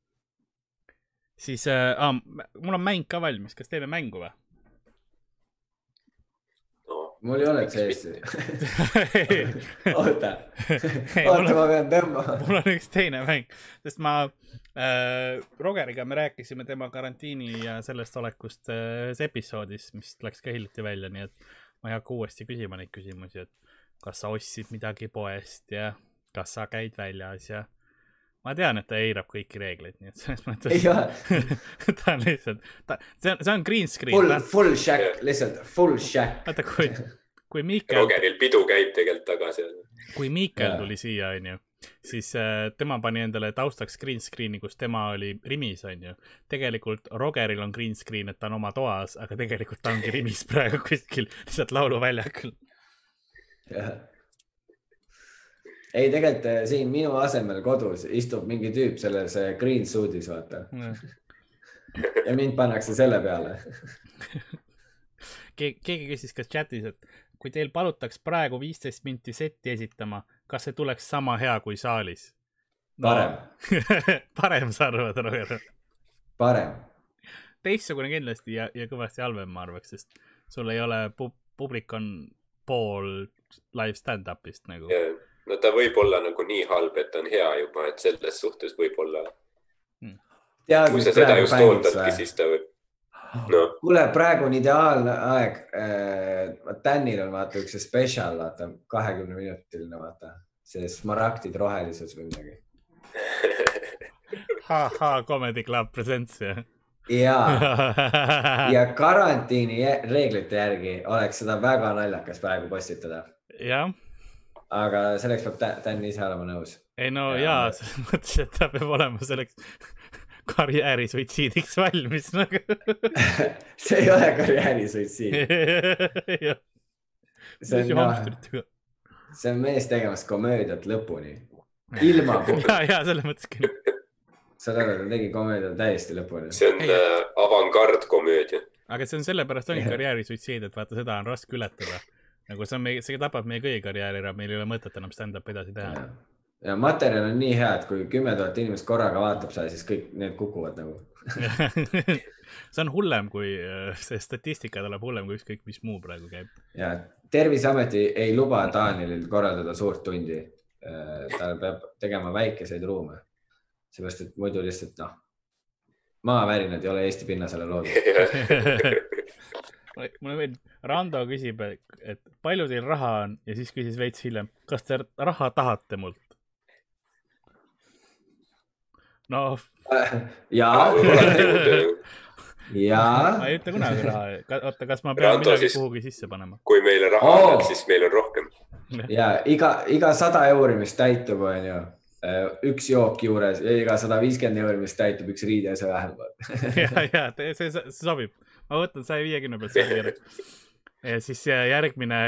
siis uh,, ah, mul on mäng ka valmis, kas teeme mängu või? Mul ei ole Miks CS-i. oota, oota, ma pean tõmbama. mul on üks teine mäng, sest ma äh, Rogeriga me rääkisime tema karantiini ja sellest olekust äh, ühes episoodis, mis läks ka hiljuti välja, nii et ma ei hakka uuesti küsima neid küsimusi, et kas sa ostsid midagi poest ja kas sa käid väljas ja ma tean, et ta eirab kõiki reegleid, nii et selles ei mõttes [LAUGHS] ta on lihtsalt, ta, see on, see on green screen full, full shack, lihtsalt full shack. vaata kui, kui Miikel Rogeril pidu käib tegelikult taga seal. kui Miikel tuli siia, onju, siis äh, tema pani endale taustaks green screen'i, kus tema oli Rimis, onju. tegelikult Rogeril on green screen, et ta on oma toas, aga tegelikult ta ongi [LAUGHS] Rimis praegu kuskil lihtsalt lauluväljakul. ei, tegelikult eh, siin minu asemel kodus istub mingi tüüp selles eh, green suit'is, vaata. ja mind pannakse selle peale. keegi, keegi küsis ka chatis, et kui teil palutaks praegu viisteist minti setti esitama, kas see tuleks sama hea kui saalis Parem. [LAUGHS] parem, sa arvad, Roger? parem. teistsugune kindlasti ja, ja kõvasti halvem, ma arvaks, sest sul ei ole pu-, publik on pool live stand-up'ist nagu. No ta võib olla nagu nii halb, et on hea juba, et selles suhtes võib-olla, tead, kui sa seda just ootadki, siis ta võib, noh, kuule, praegu on ideaalne aeg. Danil on vaata üks spetsial, vaata kahekümne minutiline, vaata. See smaragdid rohelises või midagi. [LAUGHS] ha-ha, Comedy Club Presents jah. ja, ja karantiini reeglite järgi oleks seda väga naljakas praegu postitada, jah, aga selleks peab Dan ise olema nõus. ei no Jaa. jaa, selles mõttes, et ta peab olema selleks [LAUGHS] karjäärisuitsiidiks valmis nagu. [LAUGHS] see ei ole karjäärisuitsiid, [LAUGHS] see on, hamstritega. see on mees tegemas komöödiat lõpuni. ilma, ja, ja selles mõttes küll. saad aru, ta tegi komöödia täiesti lõpuni. see on äh, avangardkomöödia. aga see on sellepärast ongi karjäärisuitsiid, et vaata, seda on raske ületada. Nagu see on meie, see tapab meie kõigi karjääri ära, meil ei ole mõtet enam stand-up'i edasi teha. ja materjal on nii hea, et kui kümme tuhat inimest korraga vaatab seda, siis kõik need kukuvad nagu. [LAUGHS] see on hullem kui, see statistika tuleb hullem kui ükskõik mis muu praegu käib. ja Terviseameti ei luba Danielil korraldada suurt tundi. tal peab tegema väikeseid ruume. seepärast, et muidu lihtsalt noh, maavärinad ei ole Eesti pinnasele loodud. [LAUGHS] mulle meeldib, Rando küsib, et palju teil raha on ja siis küsis veits hiljem, kas te raha tahate mult? no ja, ja ma ei ütle kunagi raha, oota, kas ma pean Rando midagi siis- kuhugi sisse panema? kui meile raha Oo. annab, siis meil on rohkem. ja iga, iga sada euri, mis täitub, onju, üks jook juures ja iga sada viiskümmend euri, mis täitub, üks riideese vähemalt. ja, ja see, [LAUGHS] see sobib, ma võtan saja viiekümne pealt särgi ära. ja siis järgmine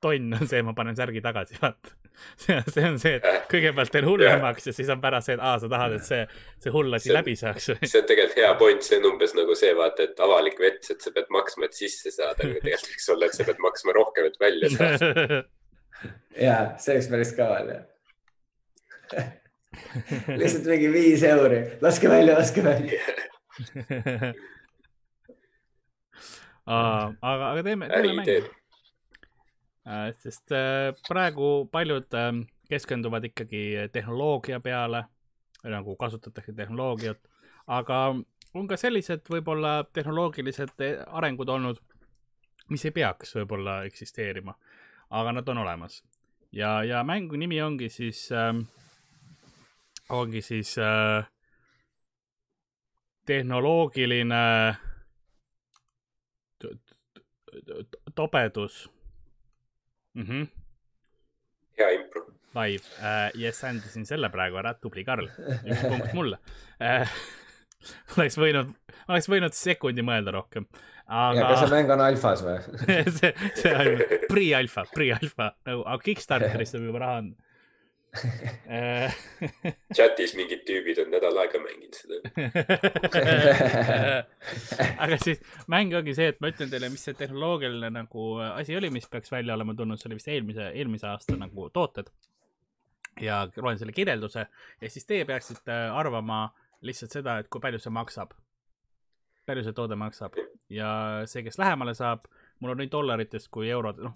tonn on see, ma panen särgi tagasi, vaata. see on see, et kõigepealt teen hullemaks ja siis on pärast see, et aa, sa tahad, et see, see hull asi läbi saaks. see on tegelikult hea point, see on umbes nagu see, vaata, et avalik vets, et sa pead maksma, et sisse saada, aga tegelikult võiks olla, et sa pead maksma rohkem, et välja saada. [LAUGHS] ja see oleks päris kaval jah. lihtsalt mingi viis euri, laske välja, laske välja. [LAUGHS] aga, aga teeme, teeme mängu. äriideed.. sest äh, praegu paljud ähm, keskenduvad ikkagi tehnoloogia peale, nagu kasutatakse tehnoloogiat, aga on ka sellised võib-olla tehnoloogilised eh, arengud olnud, mis ei peaks võib-olla eksisteerima, aga nad on olemas. ja, ja mängu nimi ongi siis ähm,, ongi siis äh, tehnoloogiline t- tobedus mm. -hmm. hea impro. live äh,, yes, andisin selle praegu ära, tubli Karl, üks punkt [LAUGHS] mulle äh. [LAUGHS] oleks võinud, oleks võinud sekundi mõelda rohkem, ja kas see aga mäng on alfas või? [LAUGHS] see, see on pre-alfa, pre-alfa nagu, aga Kickstarterist on juba raha Äh, chatis mingid tüübid on nädal aega mänginud seda. [LAUGHS] aga siis mäng ongi see, et ma ütlen teile, mis see tehnoloogiline nagu asi oli, mis peaks välja olema tulnud, see oli vist eelmise, eelmise aasta nagu tooted. ja loen selle kirjelduse ja siis teie peaksite arvama lihtsalt seda, et kui palju see maksab. palju see toode maksab ja see, kes lähemale saab, mul on nii dollarites kui eurod, noh,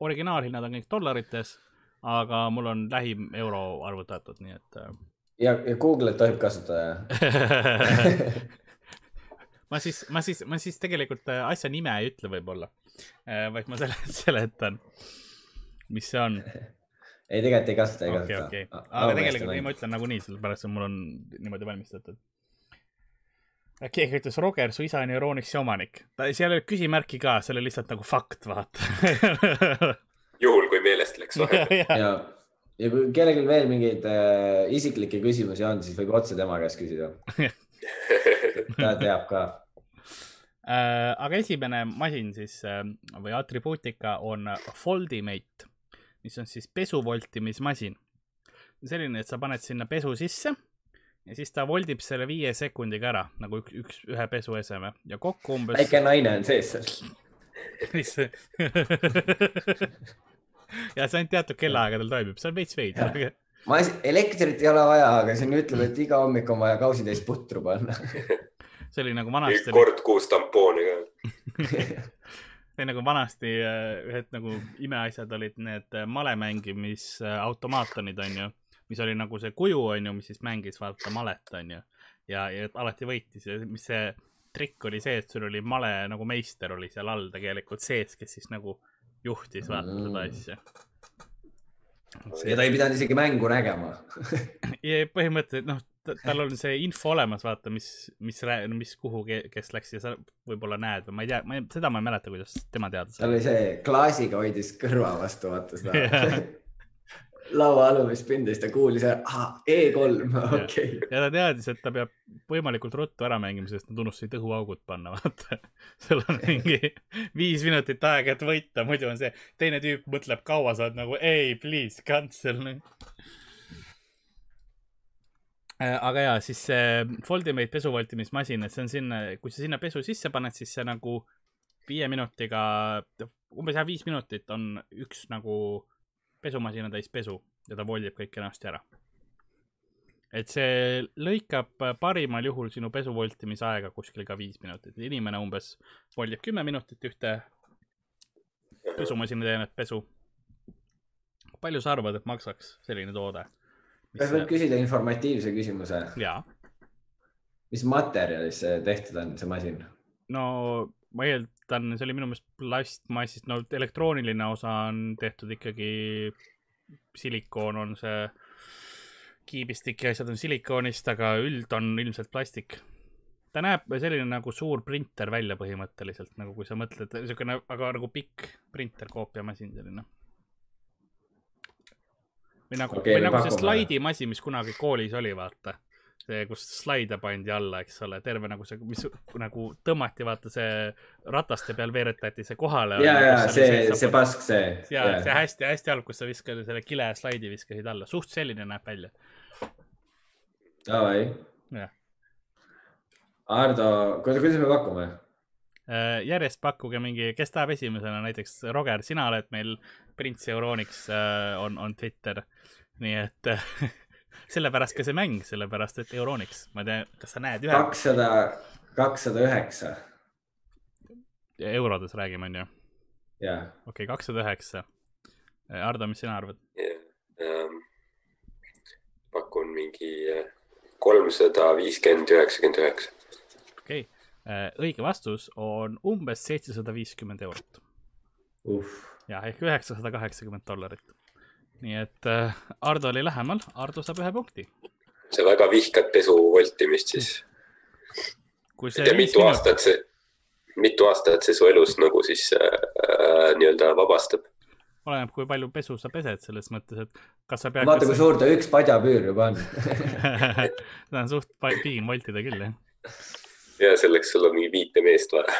originaalhinnad on kõik dollarites, aga mul on lähim euro arvutatud, nii et äh, ja, ja Google'it tohib kasutada jah? [LAUGHS] ma siis, ma siis, ma siis tegelikult äh, asja nime ei ütle võib-olla, vaid ma sele-, [LAUGHS] seletan, mis see on. ei, tegelikult ei kasuta, ei okei, kasuta. okei, aga tegelikult ei, ma ütlen nagunii, sellepärast et mul on niimoodi valmistatud. keegi ütles, Roger, su isa on Euronixi omanik. ta, seal ei olnud küsimärki ka, see oli lihtsalt nagu fakt, vaata. [LAUGHS] juhul, kui meelest läks [LAUGHS] vahepeal. ja, ja kui kellelgi veel mingeid äh, isiklikke küsimusi on, siis võib otse tema käest küsida. [LAUGHS] ta teab ka. Äh, aga esimene masin siis äh, või atribuutika on Foldimate, mis on siis pesuvoltimismasin. selline, et sa paned sinna pesu sisse ja siis ta voldib selle viie sekundiga ära nagu üks, üks, ühe pesueseme ja kokku umbes. väike naine on sees seal. [LAUGHS] [LAUGHS] ja see ainult teatud kellaaegadel toimib, see on veits veider. ma, elektrit ei ole vaja, aga siin ütleb, et iga hommik on vaja kausitäis putru panna. [LAUGHS] see oli nagu vanasti, kord kuus tampooni ka. [LAUGHS] see oli nagu vanasti äh, ühed nagu imeasjad olid need äh, male mängimisautomaatonid onju, mis oli nagu see kuju onju, mis siis mängis vaata malet onju ja, ja alati võitis ja mis see trikk oli see, et sul oli male nagu meister oli seal all tegelikult sees, kes siis nagu juhtis vaata Mm. seda asja. ja ta ei pidanud isegi mängu nägema. [LAUGHS] ja põhimõtteliselt noh, tal on see info olemas, vaata, mis, mis, mis kuhu, kes läks ja sa võib-olla näed või ma ei tea, ma ei, seda ma ei mäleta, kuidas tema teada tal oli see klaasiga hoidis kõrva vastu, vaata seda. Laua alumist pinda, siis ta kuulis, E3, okei. ja ta teadis, et ta peab võimalikult ruttu ära mängima, sest nad unustasid õhuaugud panna, [LAUGHS] vaata. sul on mingi viis minutit aega, et võita, muidu on see, teine tüüp mõtleb kaua, sa oled nagu ei, please cancel. aga ja siis see Foldimate pesuvoltimismasin, et see on sinna, kui sa sinna pesu sisse paned, siis see nagu viie minutiga, umbes jah, viis minutit on üks nagu pesumasina täis pesu ja ta voldib kõik kenasti ära et see lõikab parimal juhul sinu pesu voltimise aega kuskil ka viis minutit. inimene umbes voldib kümme minutit ühte pesumasina teenet pesu. palju sa arvad, et maksaks selline toode? kas võib küsida informatiivse küsimuse, jaa, mis materjalist see tehtud on, see masin? no ma eeldan, see oli minu meelest plastmassist, no elektrooniline osa on tehtud ikkagi, silikoon on see kiibistik ja asjad on silikoonist, aga üld on ilmselt plastik. ta näeb selline nagu suur printer välja põhimõtteliselt, nagu kui sa mõtled, niisugune, aga nagu pikk printer, koopiamasin selline. või nagu okay,, või nagu see slaidimasin, mis kunagi koolis oli, vaata. see, kus slaide pandi alla, eks ole, terve nagu see, mis nagu tõmmati, vaata see rataste peal veeretati see kohale. ja, ja see, see pask, see. ja see hästi-hästi halb, kus sa viskad selle kile slaidi viskasid alla, suht selline näeb välja. Davai. Ardo, kuidas, me pakume? Äh, järjest pakkuge mingi, kes tahab esimesena, näiteks Roger, sina oled meil Prints Euroniks äh, on, on Twitter, nii et [LAUGHS] sellepärast ka see mäng, sellepärast et Euroniks, ma ei tea, kas sa näed ühe kakssada, kakssada üheksa. eurodes räägime, onju, ja, okei okay,, kakssada üheksa. Ardo, mis sina arvad? Ähm, pakun mingi äh, kolmsada viiskümmend, üheksakümmend üheksa. okei okay., õige vastus on umbes seitsesada viiskümmend eurot uh, ja ehk üheksasada kaheksakümmend dollarit. Nii et äh, Ardo oli lähemal, Ardo saab ühe punkti. sa väga vihkad pesu voltimist siis. kui viis mitu aastat see, mitu aastat see su elus nagu siis äh, äh, nii-öelda vabastab? oleneb, kui palju pesu sa pesed selles mõttes, et kas sa vaata, kui pead. suur ta üks padjapüür juba on. [LAUGHS] seda on suht piin voltida küll jah. ja selleks sul on mingi viite meest vaja.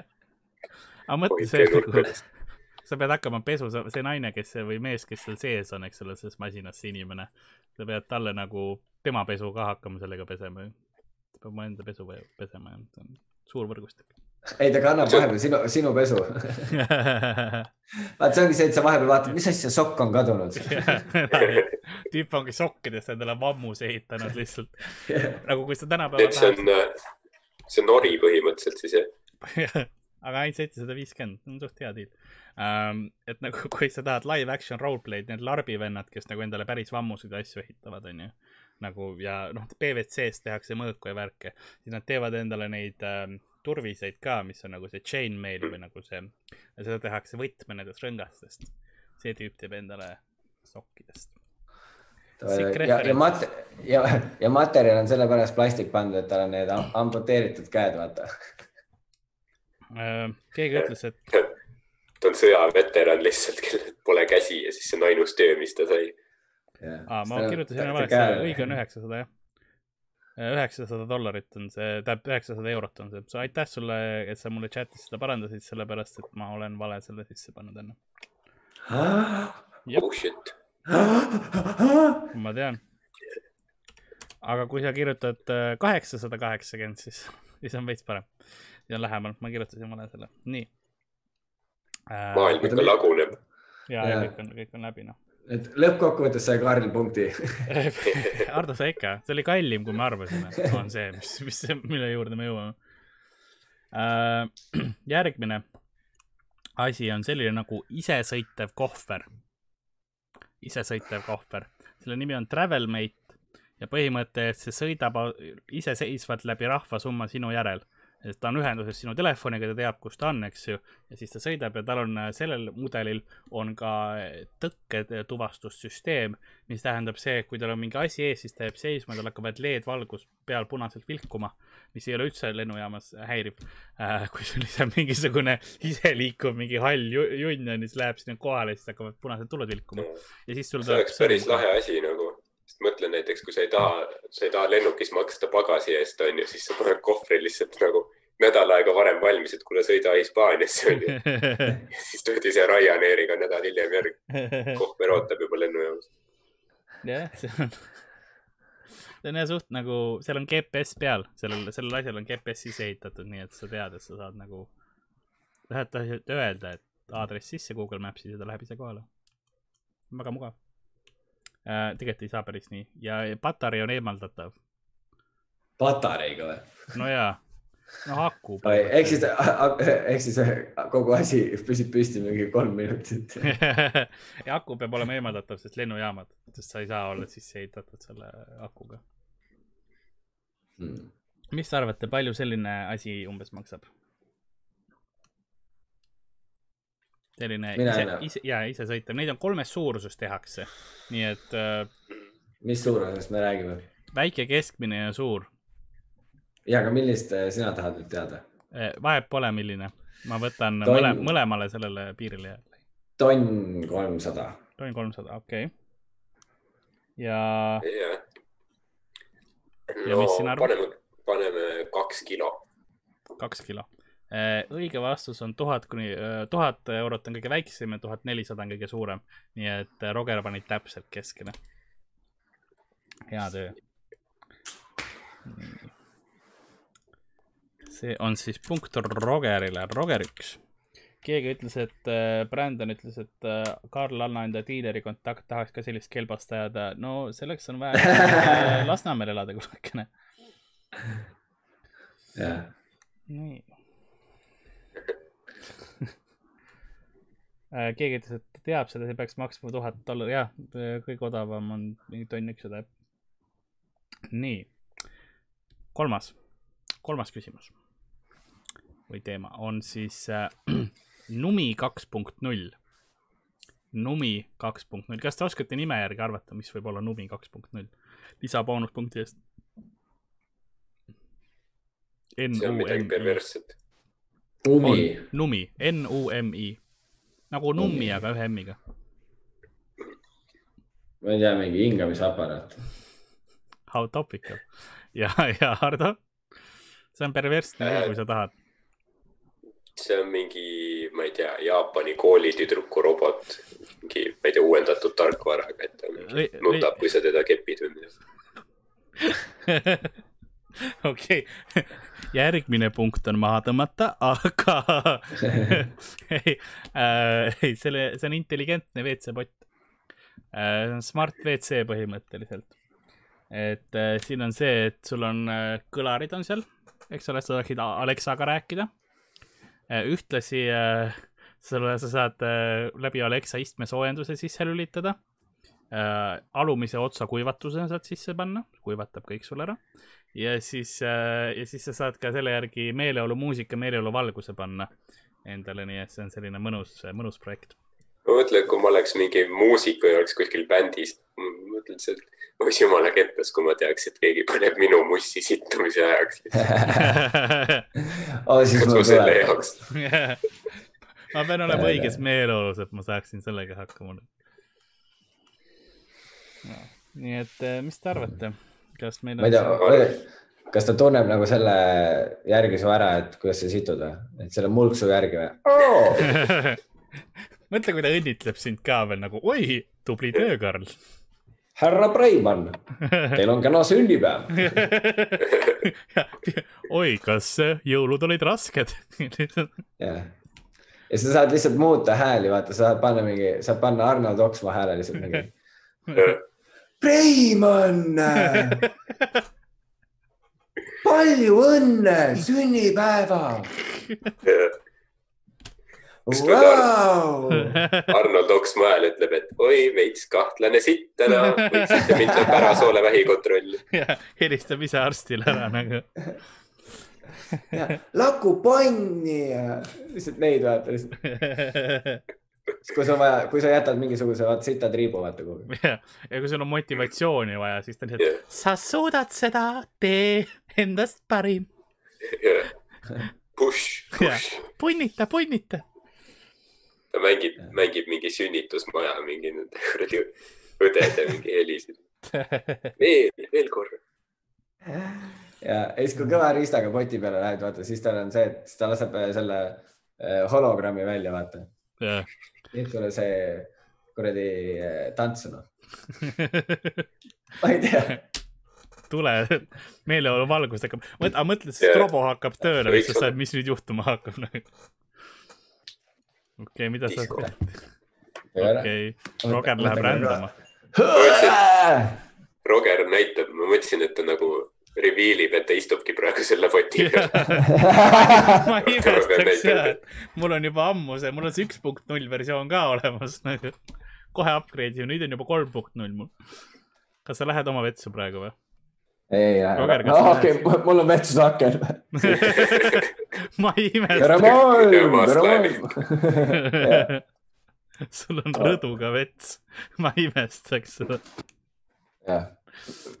[LAUGHS] aga mõtle, see nagu, sa pead hakkama pesu, see naine, kes või mees, kes seal sees on, eks ole, selles masinas, see inimene, sa pead talle nagu tema pesu ka hakkama sellega pesema ju. ta peab omaenda pesu pe- pesema ja see on suur võrgustik. ei, ta kannab vahepeal sinu, sinu pesu. vaat see ongi see, et sa vahepeal vaatad, mis asja sokk on kadunud. [LAUGHS] tüüp ongi sokkidest endale mammuse ehitanud lihtsalt, nagu kui sa et tänapäeval see on, see on ori põhimõtteliselt siis jah? [LAUGHS] aga ainult seitsesada viiskümmend, on suht hea deal um,. et nagu, [LAUGHS] kui sa tahad live action roleplay'd, need larbi vennad, kes nagu endale päris vammusid asju ehitavad, onju. nagu ja noh, PVC-st tehakse mõõku ja värke, siis nad teevad endale neid ähm, turviseid ka, mis on nagu see chainmail või nagu see, seda tehakse võtme nendest rõngastest. see tüüp teeb endale sokkidest. Sick ja, ja mat- ja, ja materjal on sellepärast plastik pandud, et tal on need am- amputeeritud käed, vaata. [LAUGHS] Uh, keegi ütles, et ta [LAUGHS] on sõjaveteran lihtsalt, kellel pole käsi ja siis see on ainus töö, mis ta sai. aa, ma kirjutasin enne valesti, õige on üheksasada jah. üheksasada dollarit on see, tähendab üheksasada eurot on see, aitäh sulle, et sa mulle chat'is seda parandasid, sellepärast et ma olen vale selle sisse pannud enne. Oh shit. ma tean. aga kui sa kirjutad kaheksasada kaheksakümmend, siis, siis on veits parem. Siis on lähemal, ma kirjutasin vale selle, nii. maailm ikka laguneb. ja, ja kõik on, kõik on läbi noh. et lõppkokkuvõttes sai Karl punkti. [LAUGHS] Ardo sai ikka, see oli kallim, kui me arvasime, on see, mis, mis, mille juurde me jõuame. [CLEARS THROAT] järgmine asi on selline nagu isesõitev kohver. isesõitev kohver, selle nimi on Travelmate ja põhimõtteliselt see sõidab iseseisvalt läbi rahvasumma sinu järel. Sest ta on ühenduses sinu telefoniga, ta teab, kus ta on, eks ju. ja siis ta sõidab ja tal on äh, sellel mudelil on ka tõkked tuvastussüsteem, mis tähendab see, et kui tal on mingi asi ees, siis ta jääb seisma, tal hakkavad LED-valgus peal punaselt vilkuma, mis ei ole üldse lennujaamas häiriv äh,. kui sul lihtsalt mingisugune iseliikuv mingi hall ju- junn on, siis läheb sinna kohale, siis hakkavad punased tuled vilkuma ja siis sul see oleks päris lahe asi nagu, sest mõtle näiteks, kui sa ei taha, sa ei taha lennukis maksta pagasi eest, onju, siis sa paned kohvri lihtsalt nagu nädal aega varem valmis, et kuule, sõida Hispaaniasse, onju. siis tuldi see Ryanairiga nädal hiljem järgi, kohver ootab juba lennujaamas. jah, see on, see on jah suht nagu, seal on GPS peal, sellel, sellel asjal on GPS sisse ehitatud, nii et sa tead, et sa saad nagu, tahad öelda, et aadress sisse Google Maps'is ja ta läheb ise kohale. väga mugav äh,. tegelikult ei saa päris nii ja patarei on eemaldatav. patareiga või? no jaa, no aku. ehk siis, ehk siis kogu asi püsib püsti mingi kolm minutit. [LAUGHS] ja aku peab olema eemaldatav, sest lennujaamad, sest sa ei saa olla sisse ehitatud selle akuga. Hmm. mis te arvate, palju selline asi umbes maksab? Selline Mina ise ise ja isesõitev, neid on kolmes suuruses tehakse, nii et äh, mis suurusest me räägime? väike, keskmine ja suur ja, aga millist äh, sina tahad nüüd teada? eh,. vahet pole, milline, ma võtan Tonn. mõle, mõlemale sellele piirile, tonn kolmsada. tonn kolmsada, okei okay.. ja jah. Ja mis sina arvad? paneme kaks kilo. kaks kilo. Õige vastus on tuhat kuni, tuhat eurot on kõige väiksem ja tuhat nelisada on kõige suurem. nii et äh, Roger pani täpselt keskele. hea töö. see on siis punkt Rogerile, Roger üks. keegi ütles, et äh, Brandon ütles, et äh, Karl, anna enda diileri kontakt, tahaks ka sellist kelbast ajada. no selleks on vaja äh, [LAUGHS] Lasnamäel elada kusagile. nii. Keegi ütles, et teab seda, see peaks maksma tuhat dollarit, jah, kõige odavam on mingi tonn ükssada. nii, kolmas, kolmas küsimus või teema on siis äh, [CLEARS THROAT] Numi kaks punkt null. Numi kaks punkt null, kas te oskate nime järgi arvata, mis võib olla Numi kaks punkt null? lisaboonuspunkti eest. see on midagi perversset. Umi, Numi, N-U-M-I nagu nummi, aga ühe M-iga. ma ei tea, mingi hingamisaparaat. How topical. ja, ja Hardo, see on perversne Äh. kui sa tahad. see on mingi, ma ei tea, Jaapani koolitüdruku robot. mingi, ma ei tea, uuendatud tarkvaraga, et ta mingi nutab, kui sa teda kepid või midagi. [LAUGHS] [LAUGHS] okei, järgmine punkt on maha tõmmata, aga [LAUGHS] ei äh,, ei, selle, see on intelligentne WC-pott äh,. smart WC põhimõtteliselt. et äh, siin on see, et sul on äh, kõlarid on seal, eks ole, sa tahaksid A- Alexaga rääkida äh,. ühtlasi äh, sulle, sa saad äh, läbi Alexa istmesoojenduse sisse lülitada äh,. alumise otsa kuivatuse saad sisse panna, kuivatab kõik sul ära ja siis äh,, ja siis sa saad ka selle järgi meeleolumuusika, meeleoluvalguse panna endale, nii et see on selline mõnus, mõnus projekt. ma mõtlen, et kui ma oleks mingi muusik või oleks kuskil bändis, ma mõtlen, et see oleks jumala kettas, kui ma teaks, et keegi paneb minu mussi sittumise ajaks. [LAUGHS] oh, siis mul tuleb. ma pean olema õiges meeleolus, et ma saaksin sellega hakkama. nii et äh, mis te arvate, kas meil ma ei on tea, kas ta tunneb nagu selle järgi su ära, et kuidas sa situd või? et selle mulksu järgi või oh! [LAUGHS] mõtle, kui ta õnnitleb sind ka veel nagu, oi, tubli töö, Karl. härra Breimann, teil on kena sünnipäev. [LAUGHS] oi, kas jõulud olid rasked? [LAUGHS] jah. ja sa saad lihtsalt muuta hääli, vaata, sa saad panna mingi, saad panna Arnold Oksmaa hääle lihtsalt mingi. Breimann, palju õnne sünnipäeval. Vau, Arnold Oksmaa hääl ütleb, et oi, veits kahtlane sitt täna, võiksite mind pärasoole vähikontrolli. ja helistab ise arstile ära nagu. ja lakupanni ja lihtsalt neid vaata lihtsalt. [LAUGHS] kui sul on vaja, kui sa jätad mingisuguse vaata sita triibu vaata kuhugi. ja, ja kui sul on motivatsiooni vaja, siis ta on Jah. lihtsalt, sa suudad seda, tee endast parim. [LAUGHS] Push, push. punnita, punnita. ta mängib, mängib mingi sünnitusmaja, mingi nende kuradi õdede mingi helisid. [LAUGHS] veel, veel korra. ja, ja siis, kui kõva riistaga poti peale lähed, vaata, siis tal on see, et siis ta laseb äh, selle äh, hologrammi välja, vaata. jah, teeb sulle see kuradi äh, tantsu, [LAUGHS] noh. ma ei tea. tule, meeleoluvalgus hakkab, aga mõtle, siis Jah. Strobo hakkab tööle, siis sa saad, mis nüüd juhtuma hakkab. okei, mida sa, okei, Roger läheb rändama. Roger näitab, ma mõtlesin, et ta nagu reveal ib, et ta istubki praegu selle poti peal. [LAUGHS] ma imestaks ja, mul on juba ammu see, mul on see üks punkt null versioon ka olemas nagu. kohe upgrade ime, nüüd on juba kolm punkt null mul. kas sa lähed oma vetsu praegu või? ei, sa okei, mul on vetsus aken. ma ei tere, imesta. maailm, tere, maailm. sul on rõduga vets, ma imestaks seda. jah,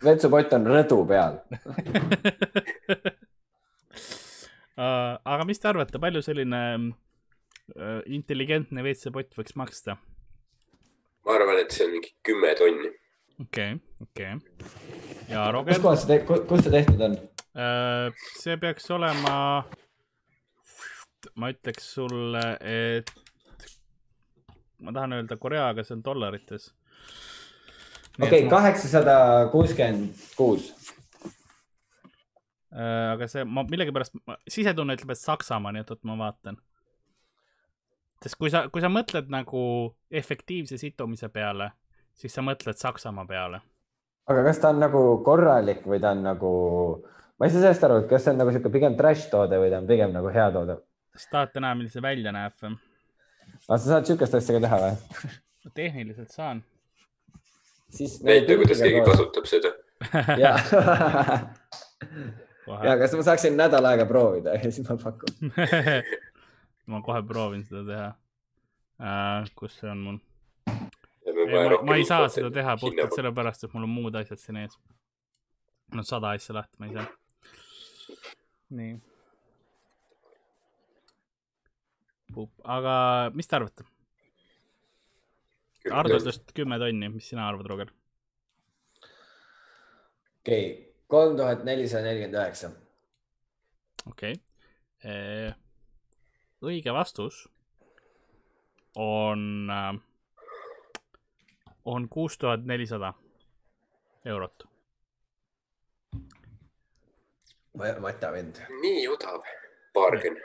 vetsupott on rõdu peal. [LAUGHS] Äh, aga mis te arvate, palju selline äh, intelligentne WC-pott võiks maksta? ma arvan, et see on mingi kümme tonni. okei, okei. ja kus Roger, kohas see, kus see tehtud on? see peaks olema, ma ütleks sulle, et ma tahan öelda Korea, aga see on dollarites. okei, kaheksasada kuuskümmend kuus. Äh, aga see, ma millegipärast, sisetunne ütleb, et Saksamaa, nii et oot, ma vaatan. sest kui sa, kui sa mõtled nagu efektiivse situmise peale, siis sa mõtled Saksamaa peale. aga kas ta on nagu korralik või ta on nagu, ma ei saa sellest aru, et kas see on nagu sihuke pigem trash toode või ta on pigem nagu hea toode? kas tahate näha, milline see välja näeb või? aga sa saad sihukest asja ka teha või? [LAUGHS] tehniliselt saan. siis. näita, kuidas keegi. kasutab seda. ja, ja, kas ma saaksin nädal aega proovida [LAUGHS] ja siis ma pakun. [LAUGHS] ma kohe proovin seda teha äh,. kus see on mul? ma, ma, ma ei saa seda teha puhtalt. sellepärast, et mul on muud asjad siin ees. no sada asja lahti ma ei saa. nii. aga mis te arvate? Arvutust kümme tonni, mis sina arvad, Roger? okei, kolm tuhat nelisada nelikümmend üheksa. okei okay.. õige vastus on, on kuus tuhat nelisada eurot. matavend. nii odav, bargain.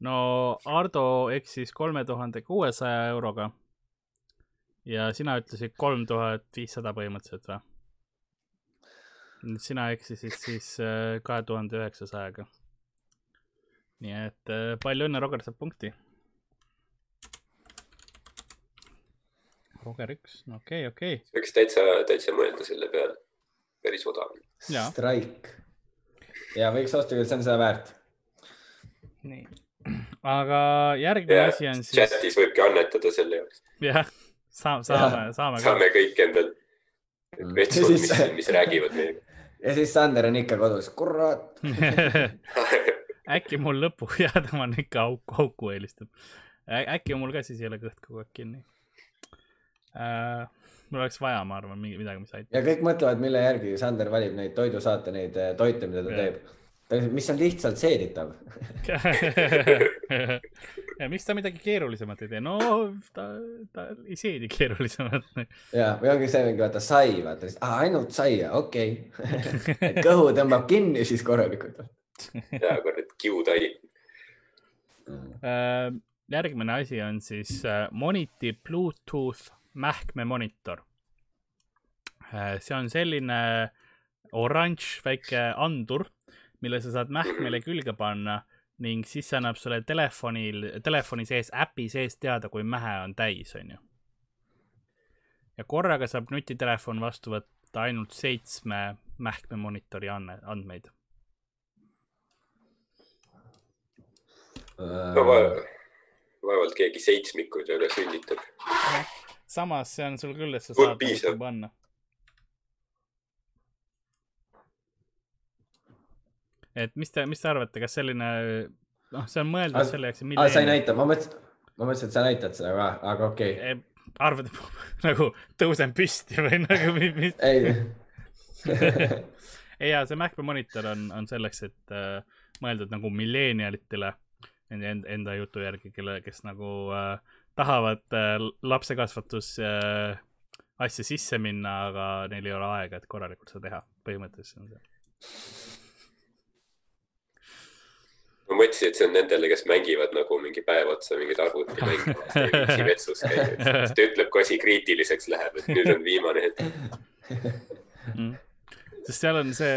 no Ardo eksis kolme tuhande kuuesaja euroga. Ja sina ütlesid kolm tuhat viissada põhimõtteliselt või? sina eksisid siis äh, kahe tuhande üheksasajaga. nii et äh, palju õnne, Roger saab punkti. Roger üks, okei okay,, okei okay.. võiks täitsa, täitsa mõelda selle peale. päris odav. Strike. ja võiks osta küll, see on seda väärt. nii, [CLEARS THROAT] aga järgmine ja asi on siis, chatis võibki annetada selle jaoks. jah, saame, saame, saame saame kõik endal Mm. vetsud, Ja mis mis räägivad meiega. ja siis Sander on ikka kodus, kurat. [LAUGHS] äkki mul lõpu [LAUGHS] jäädama on ikka auku, auku helistab. äkki mul ka siis ei ole kõht kogu aeg kinni äh,. mul oleks vaja, ma arvan, mingi midagi, mis aitab. ja kõik mõtlevad, mille järgi Sander valib neid toidusaate, neid eh, toite, mida ta Jah. teeb. Mis on lihtsalt seeditav. [LAUGHS] ja miks ta midagi keerulisemat ei tee? no ta, ta ei seedi keerulisemat. ja, või ongi see mingi vaata sai, vaata, ainult saia, okei [LAUGHS] okay.. kõhu tõmbab kinni siis korralikult. ja kurat, kiutai. Äh, järgmine asi on siis äh, Moniti Bluetooth mähkmemonitor. see on selline oranž väike andur, mille sa saad mähkmele külge panna ning siis see annab sulle telefonil, telefoni sees, äpi sees teada, kui mähe on täis, onju. ja korraga saab nutitelefon vastu võtta ainult seitsme mähkmemonitori andme, andmeid. no va- vaevalt keegi seitsmikuid üle sünnitab. samas see on sul küll, et sa saad piisab. panna. Et mis te, mis te arvate, kas selline, noh, see on mõeldud selle jaoks, et aa, sa ei näita, ma mõtlesin, ma mõtlesin, et sa näitad seda ka, aga okei okay.. arvad, nagu tõusen püsti või nagu mi- mis, ei, [LAUGHS] ei jaa, see Macbook monitor on, on selleks, et äh, mõeldud nagu millenialitele, nende enda, enda jutu järgi, kelle, kes nagu äh, tahavad äh, lapsekasvatus äh, asja sisse minna, aga neil ei ole aega, et korralikult seda teha. põhimõtteliselt on see. Ma mõtlesin, et see on nendele, kes mängivad nagu mingi päev otsa mingit arvutimänge, [LAUGHS] ei viitsi vetsus käia. siis ta ütleb, kui asi kriitiliseks läheb, et nüüd on viimane hetk. mm.. sest seal on see,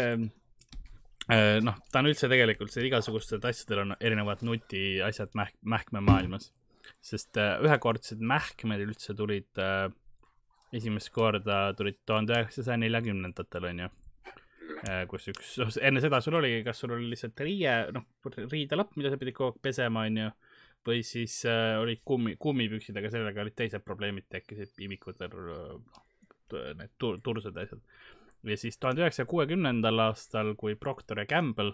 noh, ta on üldse tegelikult see igasugustel asjadel on erinevad nutiasjad mähk-, mähkmemaailmas. sest äh, ühekordsed mähkmed üldse tulid äh,, esimest korda tulid tuhande üheksasaja neljakümnendatel, onju. Kus üks, enne seda sul oli, kas sul oli lihtsalt riie, noh, riidelapp, mida sa pidid kogu aeg pesema, onju. või siis äh, olid kummi, kummipüksid, aga sellega olid teised probleemid tekkisid, imikutel, need tur-, tursed ja asjad ja siis tuhande üheksasaja kuuekümnendal aastal, kui Procter ja Gamble,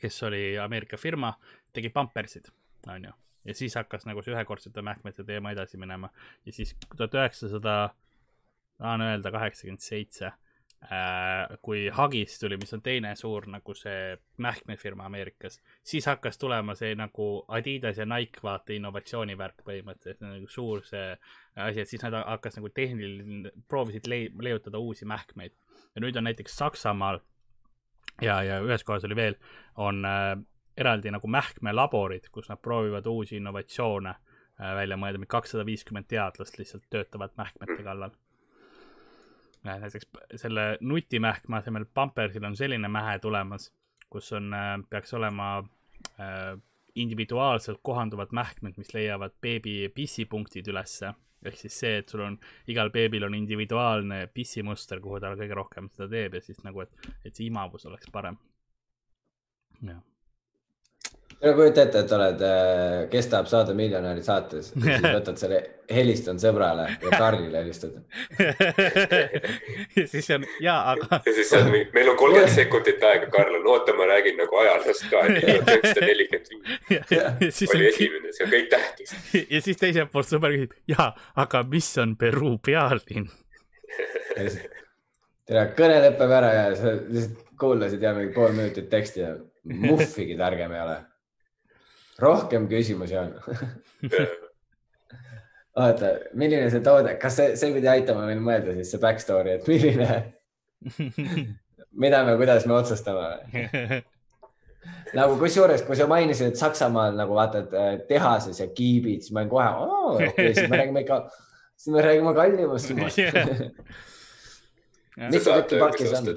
kes oli Ameerika firma, tegi pampersid, onju. ja siis hakkas nagu see ühekordsete mähkmete teema edasi minema ja siis tuhat üheksasada, tahan öelda kaheksakümmend seitse, kui Huggies tuli, mis on teine suur nagu see mähkmefirma Ameerikas, siis hakkas tulema see nagu Adidas ja Nike vaata innovatsioonivärk põhimõtteliselt, nagu suur see asi, et siis nad hakkas nagu tehniline, proovisid lei-, leiutada uusi mähkmeid. ja nüüd on näiteks Saksamaal ja, ja ühes kohas oli veel, on äh, eraldi nagu mähkmelaborid, kus nad proovivad uusi innovatsioone äh, välja mõelda, kakssada viiskümmend teadlast lihtsalt töötavad mähkmete kallal. Näiteks selle nutimähkme asemel Pampersil on selline mähe tulemas, kus on, peaks olema äh, individuaalselt kohanduvad mähkmed, mis leiavad beebi pissipunktid ülesse. ehk siis see, et sul on, igal beebil on individuaalne pissimuster, kuhu ta kõige rohkem seda teeb ja siis nagu, et, et see imavus oleks parem. jah, no kujuta ette, et oled, kes tahab saada miljonäri saates, siis võtad selle, helistan sõbrale ja Karlile helistad. ja siis on, jaa, aga ja siis on, meil on kolmkümmend sekundit aega, Karl on, oota, ma räägin nagu ajaloost ka, et üheksasada nelikümmend viis ja, ja, ja siis oli esimene, see on kõik tähtis. ja siis teiselt poolt sõber küsib, jaa, aga mis on Peruu pealinn? tere, kõne lõpeb ära ja sa lihtsalt kuulasid ja mingi pool minutit teksti ja muhvigi targem ei ole. Rohkem küsimusi on. [LAUGHS] oota, milline see toode, kas see, see pidi aitama meil mõelda siis see back story, et milline, [LAUGHS] mida me, kuidas me otsustame? [LAUGHS] nagu kusjuures, kui sa mainisid, et Saksamaal nagu vaatad äh, tehases ja kiibid, siis ma olin kohe, okei siis me räägime ikka, siis me räägime kallimast summast.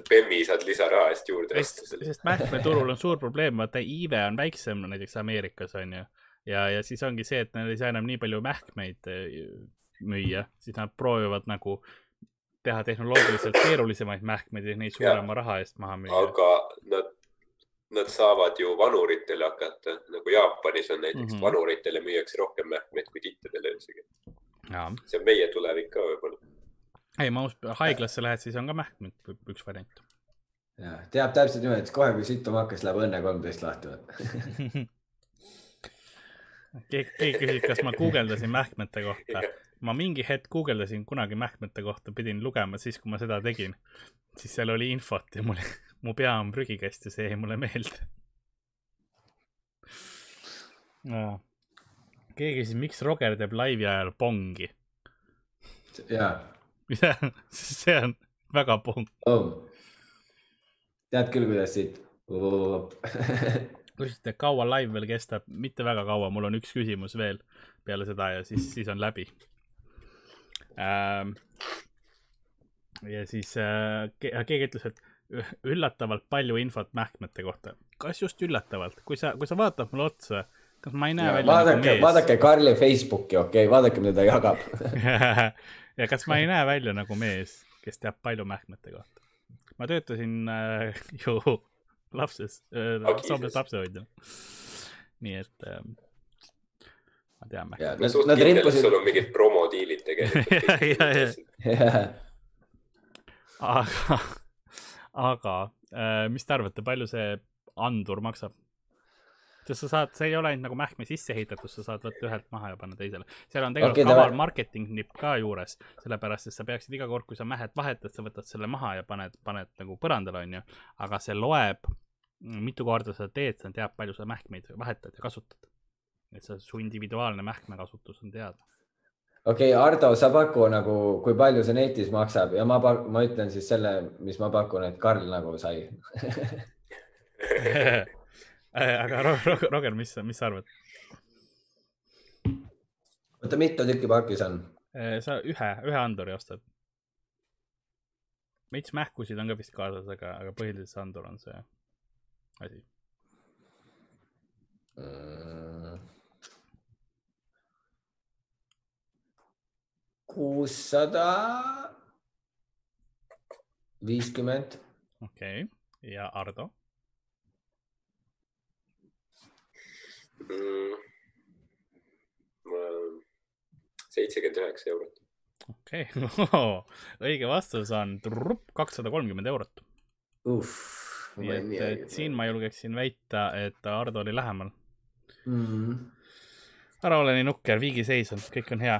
Bemmi, saad lisaraha eest juurde sest osta, sest mähkmeturul on suur probleem, vaata iive on väiksem näiteks Ameerikas on ju. ja, ja siis ongi see, et neil ei saa enam nii palju mähkmeid eh, müüa, siis nad proovivad nagu teha tehnoloogiliselt keerulisemaid mähkmeid ja neid suurema raha eest maha müüa. aga nad, nad saavad ju vanuritele hakata, nagu Jaapanis on näiteks mm. -hmm. vanuritele müüakse rohkem mähkmeid kui tittedele üldsegi. see on meie tulevik ka võib-olla. Ei ma usun, haiglasse lähed, siis on ka mähkmed üks variant. teab täpselt niimoodi, et kohe, kui sittuma hakkas, läheb õnne kolmteist lahti. keegi, keegi küsis, kas ma guugeldasin mähkmete kohta. ma mingi hetk guugeldasin kunagi mähkmete kohta, pidin lugema siis, kui ma seda tegin. siis seal oli infot ja mul, mu pea on prügikast ja see jäi mulle meelde no.. keegi küsis, miks Roger teeb laivi ajal pongi. ja, [LAUGHS] see on väga pong. tead küll, kuidas siit. küsite, kaua live veel kestab? mitte väga kaua, mul on üks küsimus veel peale seda ja siis, siis on läbi ähm,. ja siis äh, ke- keegi ütles, et üllatavalt palju infot mähkmete kohta. kas just üllatavalt, kui sa, kui sa vaatad mulle otsa, kas ma ei näe välja vaadake, nagu mees vaadake Karli Facebooki, okei okay?, vaadake, mida ta jagab. [LAUGHS] ja kas ma ei näe välja nagu mees, kes teab palju mähkmete kohta? ma töötasin äh, [LAUGHS] ju lapses äh,, Agises. Soomes lapsehoidjana. nii et äh, ma tean. ja ma nad, nad kindel, rippusid sul on mingid promodiilid tegelikult. Ja, ja, ja. aga, [LAUGHS] aga äh, mis te arvate, palju see andur maksab? Sest sa saad, see ei ole ainult nagu mähkme sisse ehitatud, sa saad võtta ühelt maha ja panna teisele. seal on tegelikult okay, kaval marketing nipp ka juures, sellepärast et sa peaksid iga kord, kui sa mähed vahetad, sa võtad selle maha ja paned, paned nagu põrandale, onju. aga see loeb, mitu korda sa teed, see teab, palju sa mähkmeid vahetad ja kasutad. et see su individuaalne mähkmekasutus on teada. okei, Ardo, sa paku nagu, kui palju see netis maksab ja ma, ma ütlen siis selle, mis ma pakun, et Karl nagu sai. [LAUGHS] aga Ro- Ro- Roger, mis, mis sa arvad? oota, mitu tükki pakis on? sa ühe, ühe anduri ostad. veits mähkusid on ka vist kaasas, aga, aga põhiliselt andur on see asi. kuussada viiskümmend. okei okay., ja Ardo? Seitsekümmend üheksa eurot. okei [LAUGHS] okay., õige vastus on kakssada kolmkümmend eurot. nii et, et siin ma julgeksin väita, et Ardo oli lähemal. mm.. ära ole nii nukker, viigiseis on, kõik on hea.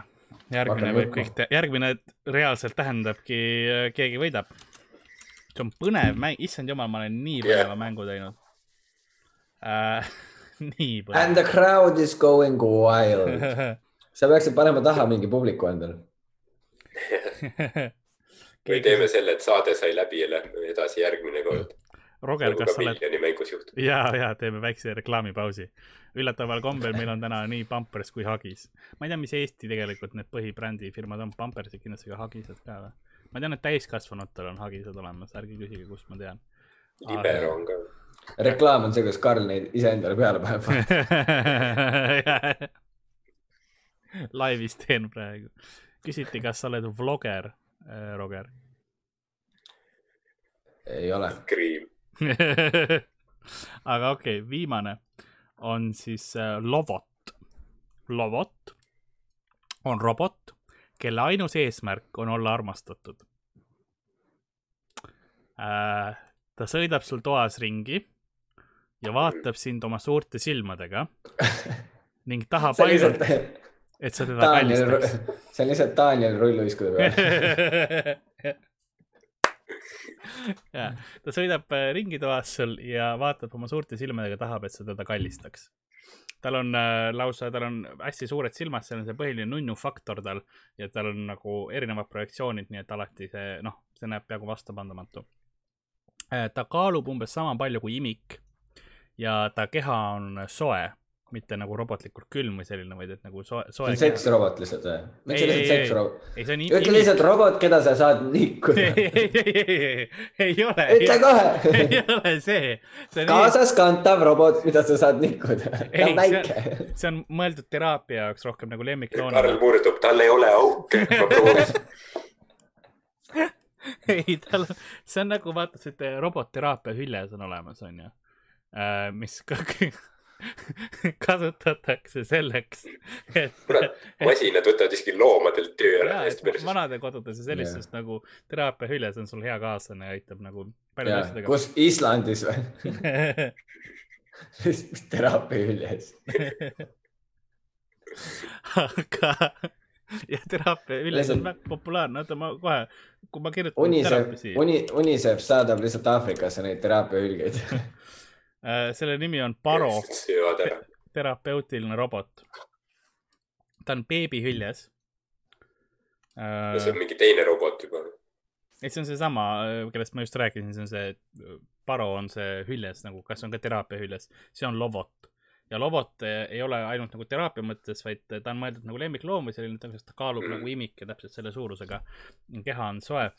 järgmine võib kõik, järgmine reaalselt tähendabki, keegi võidab. see on põnev mäng, issand jumal, ma olen nii põneva mängu teinud äh. [LAUGHS] [LAUGHS] nii And põnev the crowd is going wild. [LAUGHS] sa peaksid panema taha mingi publiku endale. [LAUGHS] või teeme selle, et saade sai läbi ja lähme edasi järgmine kord. Roger, nagu kas ka sa oled, ja, ja teeme väikse reklaamipausi. üllataval kombel meil on täna nii Pampers kui Huggies. ma ei tea, mis Eesti tegelikult need põhibrändi firmad on, Pampersid kindlasti ka Huggised ka või? ma tean, et täiskasvanutel on Huggised olemas, ärge küsige, kust ma tean. libero on ka. Reklaam on see, kus Karl neid iseendale peale paneb. [LAUGHS] laivis teen praegu. küsiti, kas sa oled vloger, Roger. ei ole. Kriim. [LAUGHS] aga okei okay,, viimane on siis äh, Lovot. Lovot on robot, kelle ainus eesmärk on olla armastatud äh,. Ta sõidab sul toas ringi ja vaatab sind oma suurte silmadega [LAUGHS] ning tahab ainult, et sa teda kallistaks. [LAUGHS] see on lihtsalt Daniel rulluiskude peal. [LAUGHS] ja ta sõidab äh, ringi toas sul ja vaatab oma suurte silmadega, tahab, et sa teda kallistaks. tal on äh, lausa, tal on hästi suured silmad, see on see põhiline nunnu faktor tal ja tal on nagu erinevad projektsioonid, nii et alati see, noh, see näeb peaaegu vastupandamatu. Ta kaalub umbes sama palju kui imik ja ta keha on soe, mitte nagu robotlikult külm või selline, vaid et nagu soe, see soe on. seksrobot lihtsalt või? miks see Ei, ei, lihtsalt seksrobot? ei, see on ütle lihtsalt robot, keda sa saad nikkuda. [LAUGHS] ei, ei, ei, ei, ei ole. ütle kohe [LAUGHS] ei. ole see, see kaasas kantav robot, mida sa saad nikkuda. ta Ei, on väike. see on mõeldud teraapia jaoks rohkem nagu Karl lemmikloona. murdub, tal ei ole auke. [LAUGHS] [LAUGHS] ei, tal, see on nagu vaata, see robotteraapia hüljes on olemas, onju. mis ka [LAUGHS] kasutatakse selleks, et, kurat, masinad võtavad isegi loomadelt töö ära vanadekodudes ja sellistes nagu teraapia hüljes on sul hea kaaslane ja aitab nagu paljude asjadega. kus Islandis või? [LAUGHS] teraapia hüljes. aga [LAUGHS] ja teraapia hüljes on väga populaarne, oota ma kohe, kui ma kirjutan Unicef Uni, Unicef saadab lihtsalt Aafrikasse neid teraapia hülgeid. [LAUGHS] [LAUGHS] Äh, selle nimi on Paro, terapeutiline robot. ta on beebihüljes. see on mingi teine robot juba. ei, see on seesama, kellest ma just rääkisin, see on see, Paro on see hüljes nagu, kas on ka teraapia hüljes, see on Lovot. Ja Lovot eh, ei ole ainult nagu teraapia mõttes, vaid ta on mõeldud nagu lemmikloom või selline, ta kaalub nagu imik ja täpselt selle suurusega. keha on soe.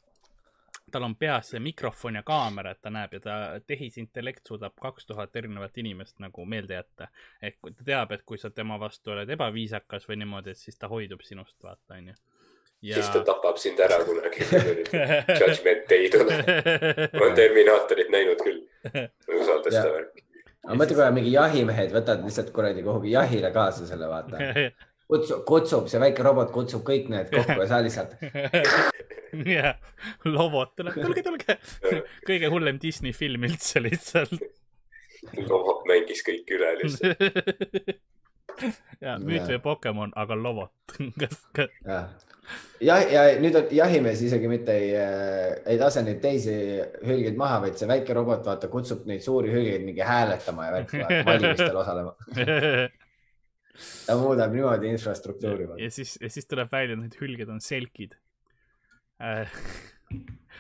tal on peas see mikrofon ja kaamera, et ta näeb ja ta tehisintellekt suudab kaks tuhat erinevat inimest nagu meelde jätta. ehk ta teab, et kui sa tema vastu oled ebaviisakas või niimoodi, et siis ta hoidub sinust, vaata onju. siis ta tapab sind ära kunagi. [LAUGHS] Judgment Day tuleb. ma olen Terminaatorit näinud küll. [LAUGHS] ma ei usalda seda värki. Aga mõtle, kui mingi jahimehed võtavad lihtsalt kuradi kuhugi jahile kaasa selle, vaata. [LAUGHS] kutsub, kutsub, see väike robot kutsub kõik need kokku ja sa lihtsalt, [LAUGHS] jah, lobot tuleb, tulge, tulge. [LAUGHS] kõige hullem Disney film üldse lihtsalt. lobot mängis kõik üle lihtsalt. Ja müüt või Pokemon, aga lobot. [LAUGHS] kas, kas, jah. ja, ja nüüd on jahimees isegi mitte ei, ei lase neid teisi hülgeid maha, vaid see väike robot, vaata, kutsub neid suuri hülgeid mingi hääletama ja värki, valimistel [LAUGHS] osalema. [LAUGHS] ta muudab niimoodi infrastruktuuri. ja siis, ja siis tuleb välja, et need hülged on selkid.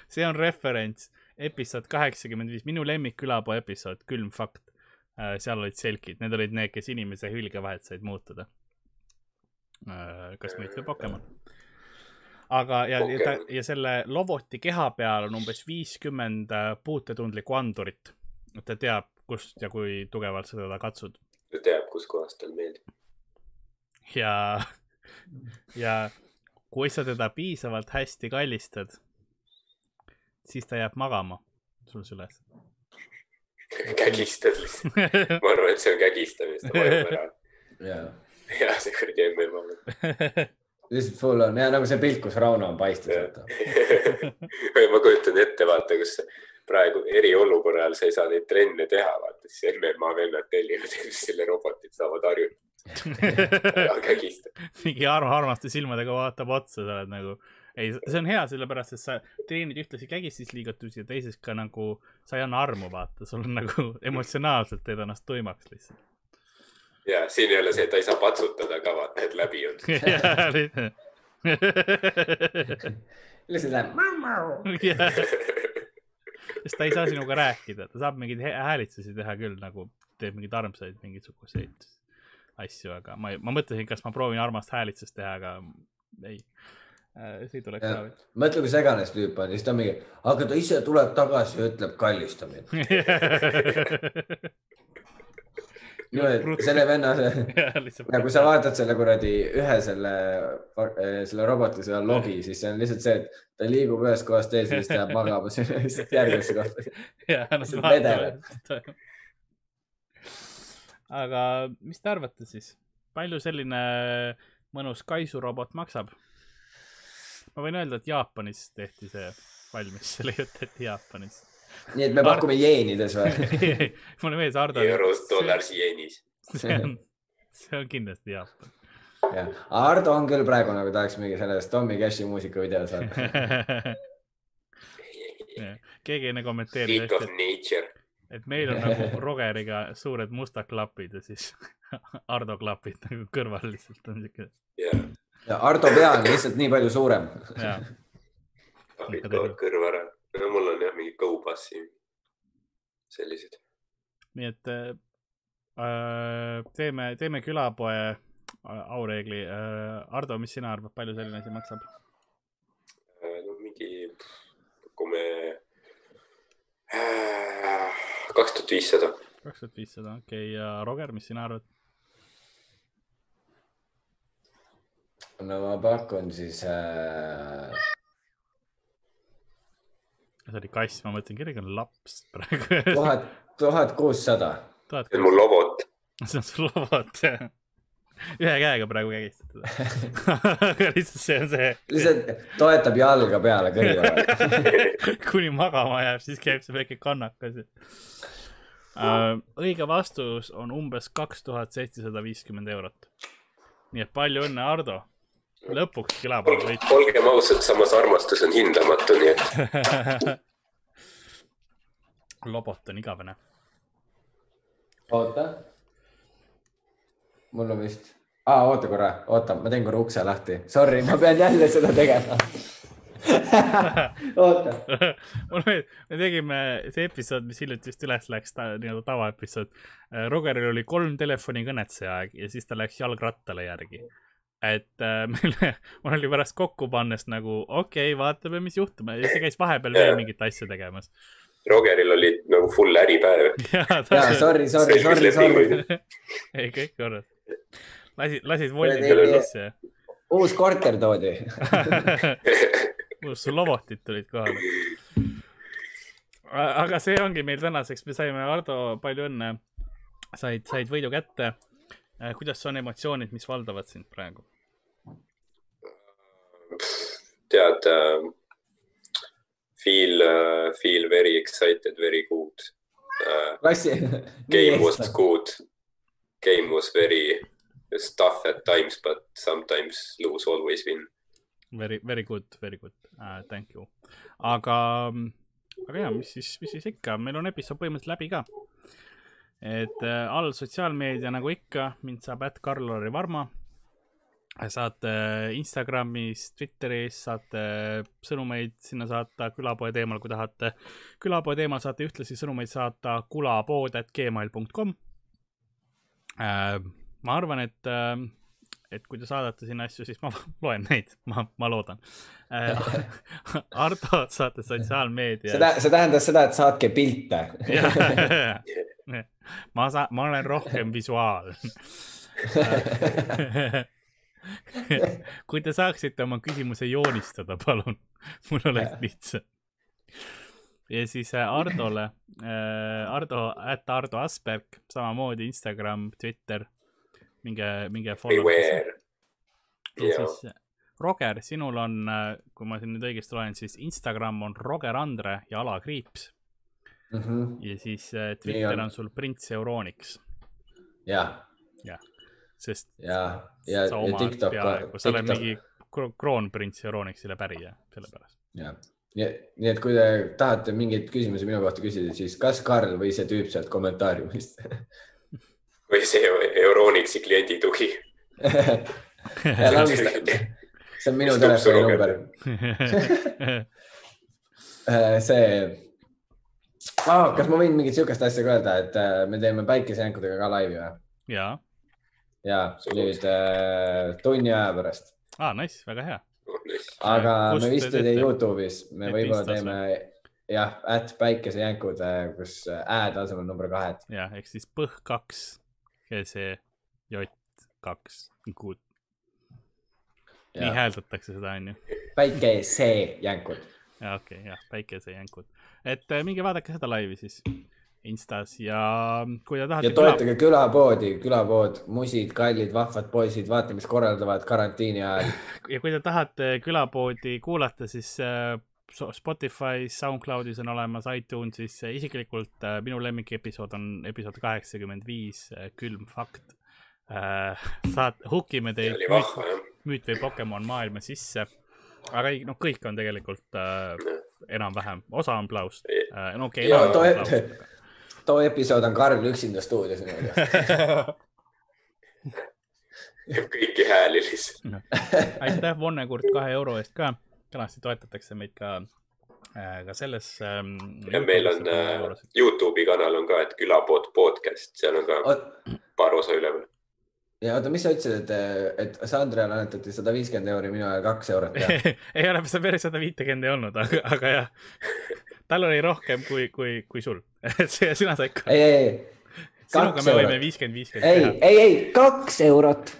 see on referents, episood kaheksakümmend viis, minu lemmik külapuu episood, külm fakt. Seal olid selkid, need olid need, kes inimese hülge vahet said muutuda. kas müüt või Pokemon. aga, ja, ja ta ja selle loboti keha peal on umbes viiskümmend äh, puutetundlikku andurit. ta teab, kust ja kui tugevalt sa teda katsud ta teab, kuskohast tal meeldib. ja, ja kui sa teda piisavalt hästi kallistad, siis ta jääb magama sul süles. [LAUGHS] kägistad lihtsalt. ma arvan, et see on kägistamist, ta vajub ära. ja ja see kuradi MM-i. [LAUGHS] lihtsalt full on ja nagu see pilt, kus Rauno on paistes, [LAUGHS] ma kujutan ette, vaata, kus praegu eriolukorra ajal sa ei saa neid trenne teha, vaata siis MMA vennad tellivad selle robotid saavad harjutada mingi arm, armaste silmadega vaatab otsa, sa oled nagu, ei, see on hea, sellepärast et sa treenid ühtlasi kägistisliigutusi ja teiseks ka nagu sa ei anna armu, vaata, sul on nagu [LAUGHS] emotsionaalselt teed ennast tuimaks lihtsalt. ja siin ei ole see, et ta ei saa patsutada ka, vaata, et läbi on. [LAUGHS] lihtsalt läheb. sest ta ei saa sinuga rääkida, ta saab mingeid hä- häälitsusi teha küll nagu teeb mingeid armsaid mingisuguseid asju, aga ma, ma mõtlesin, kas ma proovin armast häälitsust teha, aga ei. Ei tuleks Jah. ära. mõtle, kui segane see tüüp on, siis ta mingi, aga ta ise tuleb tagasi ja ütleb kallistamine. [LAUGHS] niimoodi, selle venna, [LAUGHS] nagu sa vaatad selle kuradi ühe selle, selle roboti selle logi, siis see on lihtsalt see, et ta liigub ühest kohast teise, siis ta jääb magama [LAUGHS] lihtsalt järgmisse kohta. See vedeleb.. aga mis te arvate siis, palju selline mõnus kaisurobot maksab? Ma võin öelda, et Jaapanis tehti see valmis, see leiutati Jaapanis. nii et me pakume jeenides või? [LAUGHS] mulle meeldis Ardo. euros, dollars, jeenis. see on, see on kindlasti Jaapan. jah, Ardo on küll praegu nagu tahaks mingi sellest Tommy Cashi muusikavideo saada. [LAUGHS] keegi enne kommenteeris Freak of nature. et meil on nagu Rogeriga suured mustad klapid ja siis [LAUGHS] Ardo klapid nagu kõrval lihtsalt on siuke, jah, ja Ardo pea on lihtsalt nii palju suurem. toovad kõrva ära. no mul on jah mingi go-bassi. sellised. nii et äh, teeme, teeme külapoe äh, aureegli äh,. Ardo, mis sina arvad, palju selline asi maksab? no mingi, pakume kaks tuhat viissada. kaks tuhat viissada, okei okay., ja Roger, mis sina arvad? No ma pakun siis äh, see oli kass, ma mõtlesin, kellegi on laps praegu. tuhat, tuhat kuussada. see on mul lobot. [LAUGHS] see on sul robot, jah. ühe käega praegu kägistad teda. [LAUGHS] lihtsalt see on see, lihtsalt toetab jalga peale kõrvale. [LAUGHS] kuni magama jääb, siis käib see väike kannakas uh,. õige vastus on umbes kaks tuhat seitsesada viiskümmend eurot. nii et palju õnne, Ardo. Lõpuks külapool võit. olgem ausad, samas armastus on hindamatu, nii et [LAUGHS] lobot on igavene. oota. mul on vist ah,, oota korra, oota, ma teen korra ukse lahti. Sorry, ma pean jälle seda tegema. [LAUGHS] oota, [LAUGHS] me tegime see episood, mis hiljuti just üles läks, ta nii-öelda tavaepisood. Rogeril oli kolm telefonikõnet see aeg ja siis ta läks jalgrattale järgi. Et äh, [LAUGHS] meil, mul oli pärast kokku pannes nagu okei okay,, vaatame, mis juhtub ja siis ta käis vahepeal veel mingit asja tegemas. Rogeril oli nagu full äripäev. [LAUGHS] ja jaa, sorry, sorry, sorry, sorry. [LAUGHS] ei kõik korras. lasid, lasid voldi Kuradi- peale sisse uus korter toodi. lobotid tulid kohale. aga see ongi meil tänaseks, me saime, Ardo, palju õnne. said, said võidu kätte. Kuidas on emotsioonid, mis valdavad sind praegu? tead uh,, feel uh,, feel very excited, very good uh,. [LAUGHS] Game was good. Game was very tough at times, but sometimes lose, always win. Very, very good, very good uh,, thank you. aga, aga ja, mis siis, mis siis ikka, meil on episood põhimõtteliselt läbi ka. Et äh, all sotsiaalmeedia nagu ikka, mind saab ätt Karl-Lari Varma. saate Instagramis, Twitteris, saate sõnumeid sinna saata külapoe teemal, kui tahate. külapoe teemal saate ühtlasi sõnumeid saata kulapood.gmail.com äh,. ma arvan, et äh, et kui te saadate sinna asju, siis ma [LAUGHS] loen neid, ma, ma loodan äh. [LAUGHS] Ardo, saate tä-, see tähendas seda, et saatke pilte. [LAUGHS] [LAUGHS] ma saan, ma olen rohkem visuaal. [LAUGHS] kui te saaksite oma küsimuse joonistada, palun, mul oleks lihtsam. ja siis äh, Hardole, Hardo, ätt Hardo Asperg, samamoodi Instagram, Twitter, minge, minge. Beware. ja siis äh, Roger, sinul on, kui ma siin nüüd õigesti loen, siis Instagram on Roger Andre ja alakriips ja siis äh, Twitter on. on sul Prints Euroniks, jah, sest ja, ja, ja TikTok sa oled mingi kro- kroonprints Euroniksile pärija, sellepärast. jah, nii et, nii et kui te tahate mingeid küsimusi minu kohta küsida, siis kas Karl või see tüüp sealt kommentaariumist [LAUGHS] või see Euronixi kliendi tugi. [LAUGHS] see on minu telefoninumber. see [LAUGHS] oh,, kas ma võin mingit siukest asja ka öelda, et äh, me teeme päikesejänkudega ka laivi või? ja, ja nüüd äh, tunni aja pärast, aa, nice, väga hea. aga Kust me vist ei tee teete? Youtube'is, me võib-olla teeme jah, at päikesejänkud, kus ä tasemel number kahed. ja ehk siis põh kaks, GC J kaks, kuud. nii hääldatakse seda, onju. päikesejänkud. ja okei okay,, jah, päikesejänkud. Et äh, minge vaadake seda laivi siis Instas ja kui te tahate ja toetage külapoodi, külapood, musid, kallid, vahvad poisid, vaata, mis korraldavad karantiini ajal. ja kui te tahate külapoodi kuulata, siis äh, Spotify's, SoundCloudis on olemas, iTunesis, isiklikult äh, minu lemmikepisood on episood kaheksakümmend viis, külm fakt saat-, hukime teid jah. müüt või Pokemon maailma sisse. aga ei, noh, kõik on tegelikult äh, enam-vähem, osa on plaust äh,. no okei okay,, too, enam-vähem plaust. [LAUGHS] too episood on Karl üksinda stuudios niimoodi. [LAUGHS] kõiki hääli lihtsalt. aitäh, Vonnekurt kahe euro eest ka, kenasti toetatakse meid ka äh, ka selles ähm,. ja meil on äh, Youtube'i kanal on ka, et külapood podcast, seal on ka paar osa üleval. Ja oota, mis sa ütlesid, et, et Sandrele annetati sada viiskümmend euri, minu ajal kaks eurot [LAUGHS] ei ole, see päris sada viitekümmet ei olnud, aga, aga jah, tal oli rohkem kui, kui, kui sul. [LAUGHS] sina said ka. ei, ei, ei, sinuga me võime eurot. viiskümmend, ei, viiskümmend ei, ei, kaks eurot.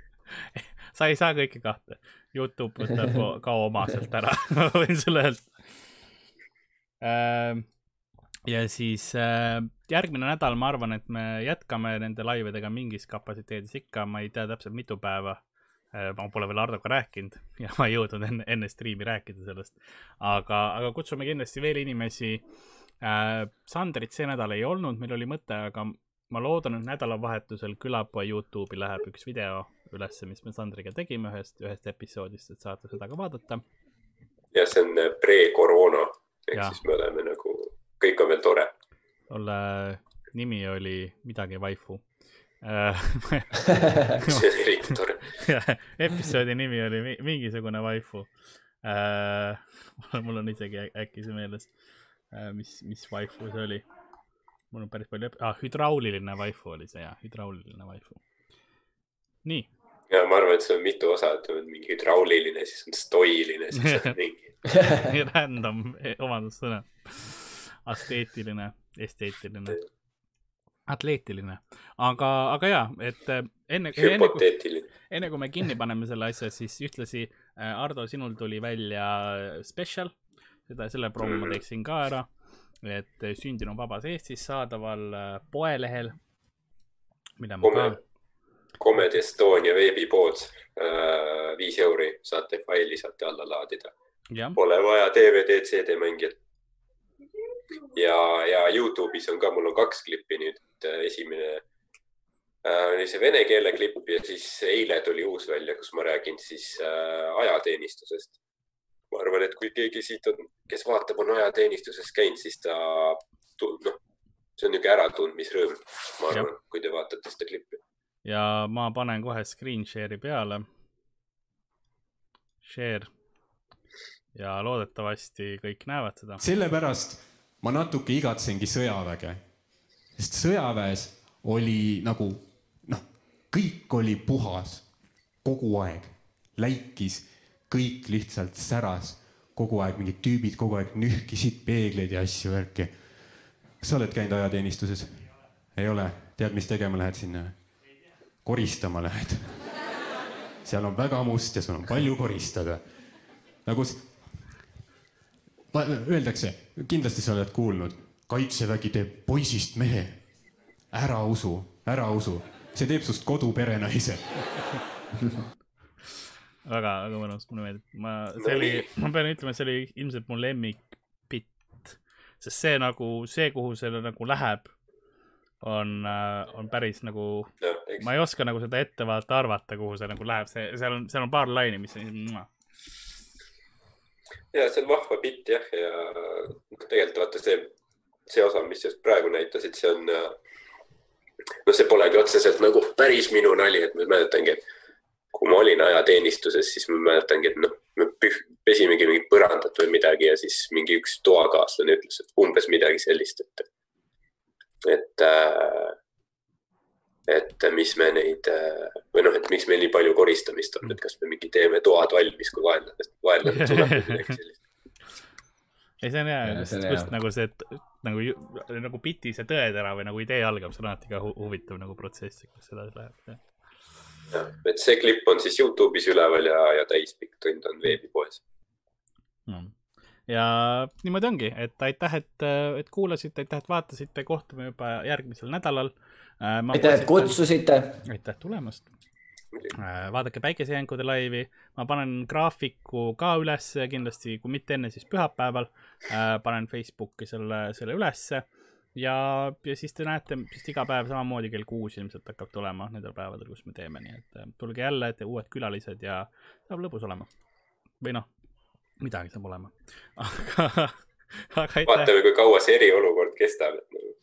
[LAUGHS] sa ei saa kõike kahte. Youtube võtab ka oma sealt ära, ma võin sulle öelda. Ja siis äh, järgmine nädal ma arvan, et me jätkame nende laividega mingis kapatsiteedis ikka, ma ei tea täpselt mitu päeva. ma pole veel Hardoga rääkinud [LAUGHS] ja ma ei jõudnud enne, enne striimi rääkida sellest. aga, aga kutsume kindlasti veel inimesi äh,. Sandrit see nädal ei olnud, meil oli mõte, aga ma loodan, et nädalavahetusel külapoe Youtube'i läheb üks video ülesse, mis me Sandriga tegime ühest, ühest episoodist, et saate seda ka vaadata. ja see on äh, pre-koroona ehk siis me oleme nagu, kõik on veel tore. tolle nimi oli midagi vaifu [LAUGHS] see on eriti tore. [LAUGHS] episoodi nimi oli mi- mingisugune vaifu äh. [LAUGHS] mul on isegi äkki see meeles äh,, mis, mis vaifu see oli. mul on päris palju, ah, hüdrauliline vaifu oli see jah, hüdrauliline vaifu. nii, ja ma arvan, et see on mitu osa, et on mingi hüdrauliline, siis on stoiline, siis on mingi. random omadussõna. asteetiline, esteetiline, atleetiline, aga, aga ja, et äh, enne, enne kui enne kui me kinni paneme selle asja, siis ühtlasi äh, Ardo, sinul tuli välja spetsial, seda, selle promo ma Mhm. teeksin ka ära. et sündinu vabas Eestis saadaval äh, poelehel, mida ma ka Come-, Comedy Estonia veebipood, viis euri saate faili saate alla laadida, pole vaja DVD, CD mängijat. ja, ja Youtube'is on ka, mul on kaks klippi nüüd, esimene äh, oli see vene keele klipp ja siis eile tuli uus välja, kus ma räägin siis äh, ajateenistusest. ma arvan, et kui keegi siit on, kes vaatab, on ajateenistuses käinud, siis ta, noh, see on niisugune äratundmisrõõm, ma arvan, kui te vaatate seda klippi. ja ma panen kohe screen share'i peale. Share. ja loodetavasti kõik näevad seda. sellepärast ma natuke igatsengi sõjaväge, sest sõjaväes oli nagu noh, kõik oli puhas kogu aeg, läikis, kõik lihtsalt säras, kogu aeg mingid tüübid kogu aeg nühkisid peegleid ja asju, värki. kas sa oled käinud ajateenistuses? ei ole, tead, mis tegema lähed sinna? koristama lähed. seal on väga must ja sul on palju koristada. nagu Öeldakse, kindlasti sa oled kuulnud, kaitsevägi teeb poisist mehe. ära usu, ära usu, see teeb sust koduperenaise. [LAUGHS] väga, väga mõnus, mulle meeldib. ma, No see oli ma pean ütlema, see oli ilmselt mu lemmikbitt. sest see nagu, see, kuhu see nagu läheb, on, on päris nagu, eks ma ei oska nagu seda ette vaata arvata, kuhu see nagu läheb, see, seal on, seal on paar laine, mis on. Ja see on vahva bitt jah, ja noh, tegelikult vaata see, see osa, mis just praegu näitasid, see on. no see polegi otseselt nagu päris minu nali, et ma mäletangi, et kui ma olin ajateenistuses, siis ma mäletangi, et noh, me pesimegi mingit põrandat või midagi ja siis mingi üks toakaaslane ütles, umbes midagi sellist, et, et äh, et mis me neid äh, või noh, et miks meil nii palju koristamist on, et kas me mingi teeme toad valmis, kui vaenlane, vaenlane tuleb või midagi sellist. ei, see on hea just just nagu see, et nagu, nagu biti see tõetera või nagu idee algab, see on alati ka hu huvitav nagu protsess, kuidas see edasi läheb. et see klipp on siis Youtube'is üleval ja, ja täispikk tund on veebipoes. Mm. ja niimoodi ongi, et aitäh, et, et kuulasite, aitäh, et vaatasite, kohtume juba järgmisel nädalal. aitäh, et. kutsusite. aitäh tulemast. vaadake Päikesejänkude laivi, ma panen graafiku ka ülesse kindlasti, kui mitte enne, siis pühapäeval. panen Facebooki selle, selle ülesse ja, ja siis te näete, vist iga päev samamoodi kell kuus ilmselt hakkab tulema nendel päevadel, kus me teeme, nii et äh, tulge jälle, et uued külalised ja saab lõbus olema. või noh, midagi saab olema. [LAUGHS] aga, aga aitäh. vaatame, kui kaua see eriolukord kestab, nagu.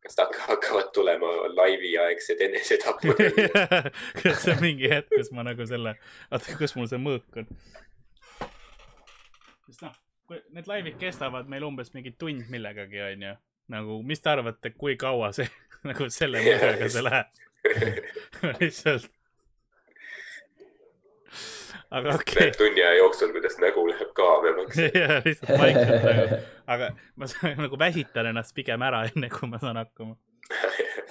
Kas ta hakka- hakkavad tulema laiviaegsed enesetapud. [LAUGHS] kas see on mingi hetk, kus ma nagu selle, oota, kus mul see mõõk on? sest noh, kui need laivid kestavad meil umbes mingi tund millegagi, onju. nagu, mis te arvate, kui kaua see [LAUGHS] nagu selle mõõgaga see läheb? [LAUGHS] lihtsalt. Aga okei näed tunni aja jooksul, kuidas nägu läheb kaamemaks. ja lihtsalt vaikselt nagu, aga ma saan, nagu väsitan ennast pigem ära, enne kui ma saan hakkama.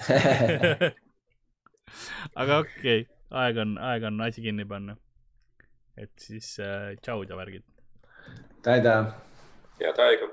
[LAUGHS] aga okei okay., aeg on, aeg on asi kinni panna. et siis äh, tšaud ja värgid. tada. head aega.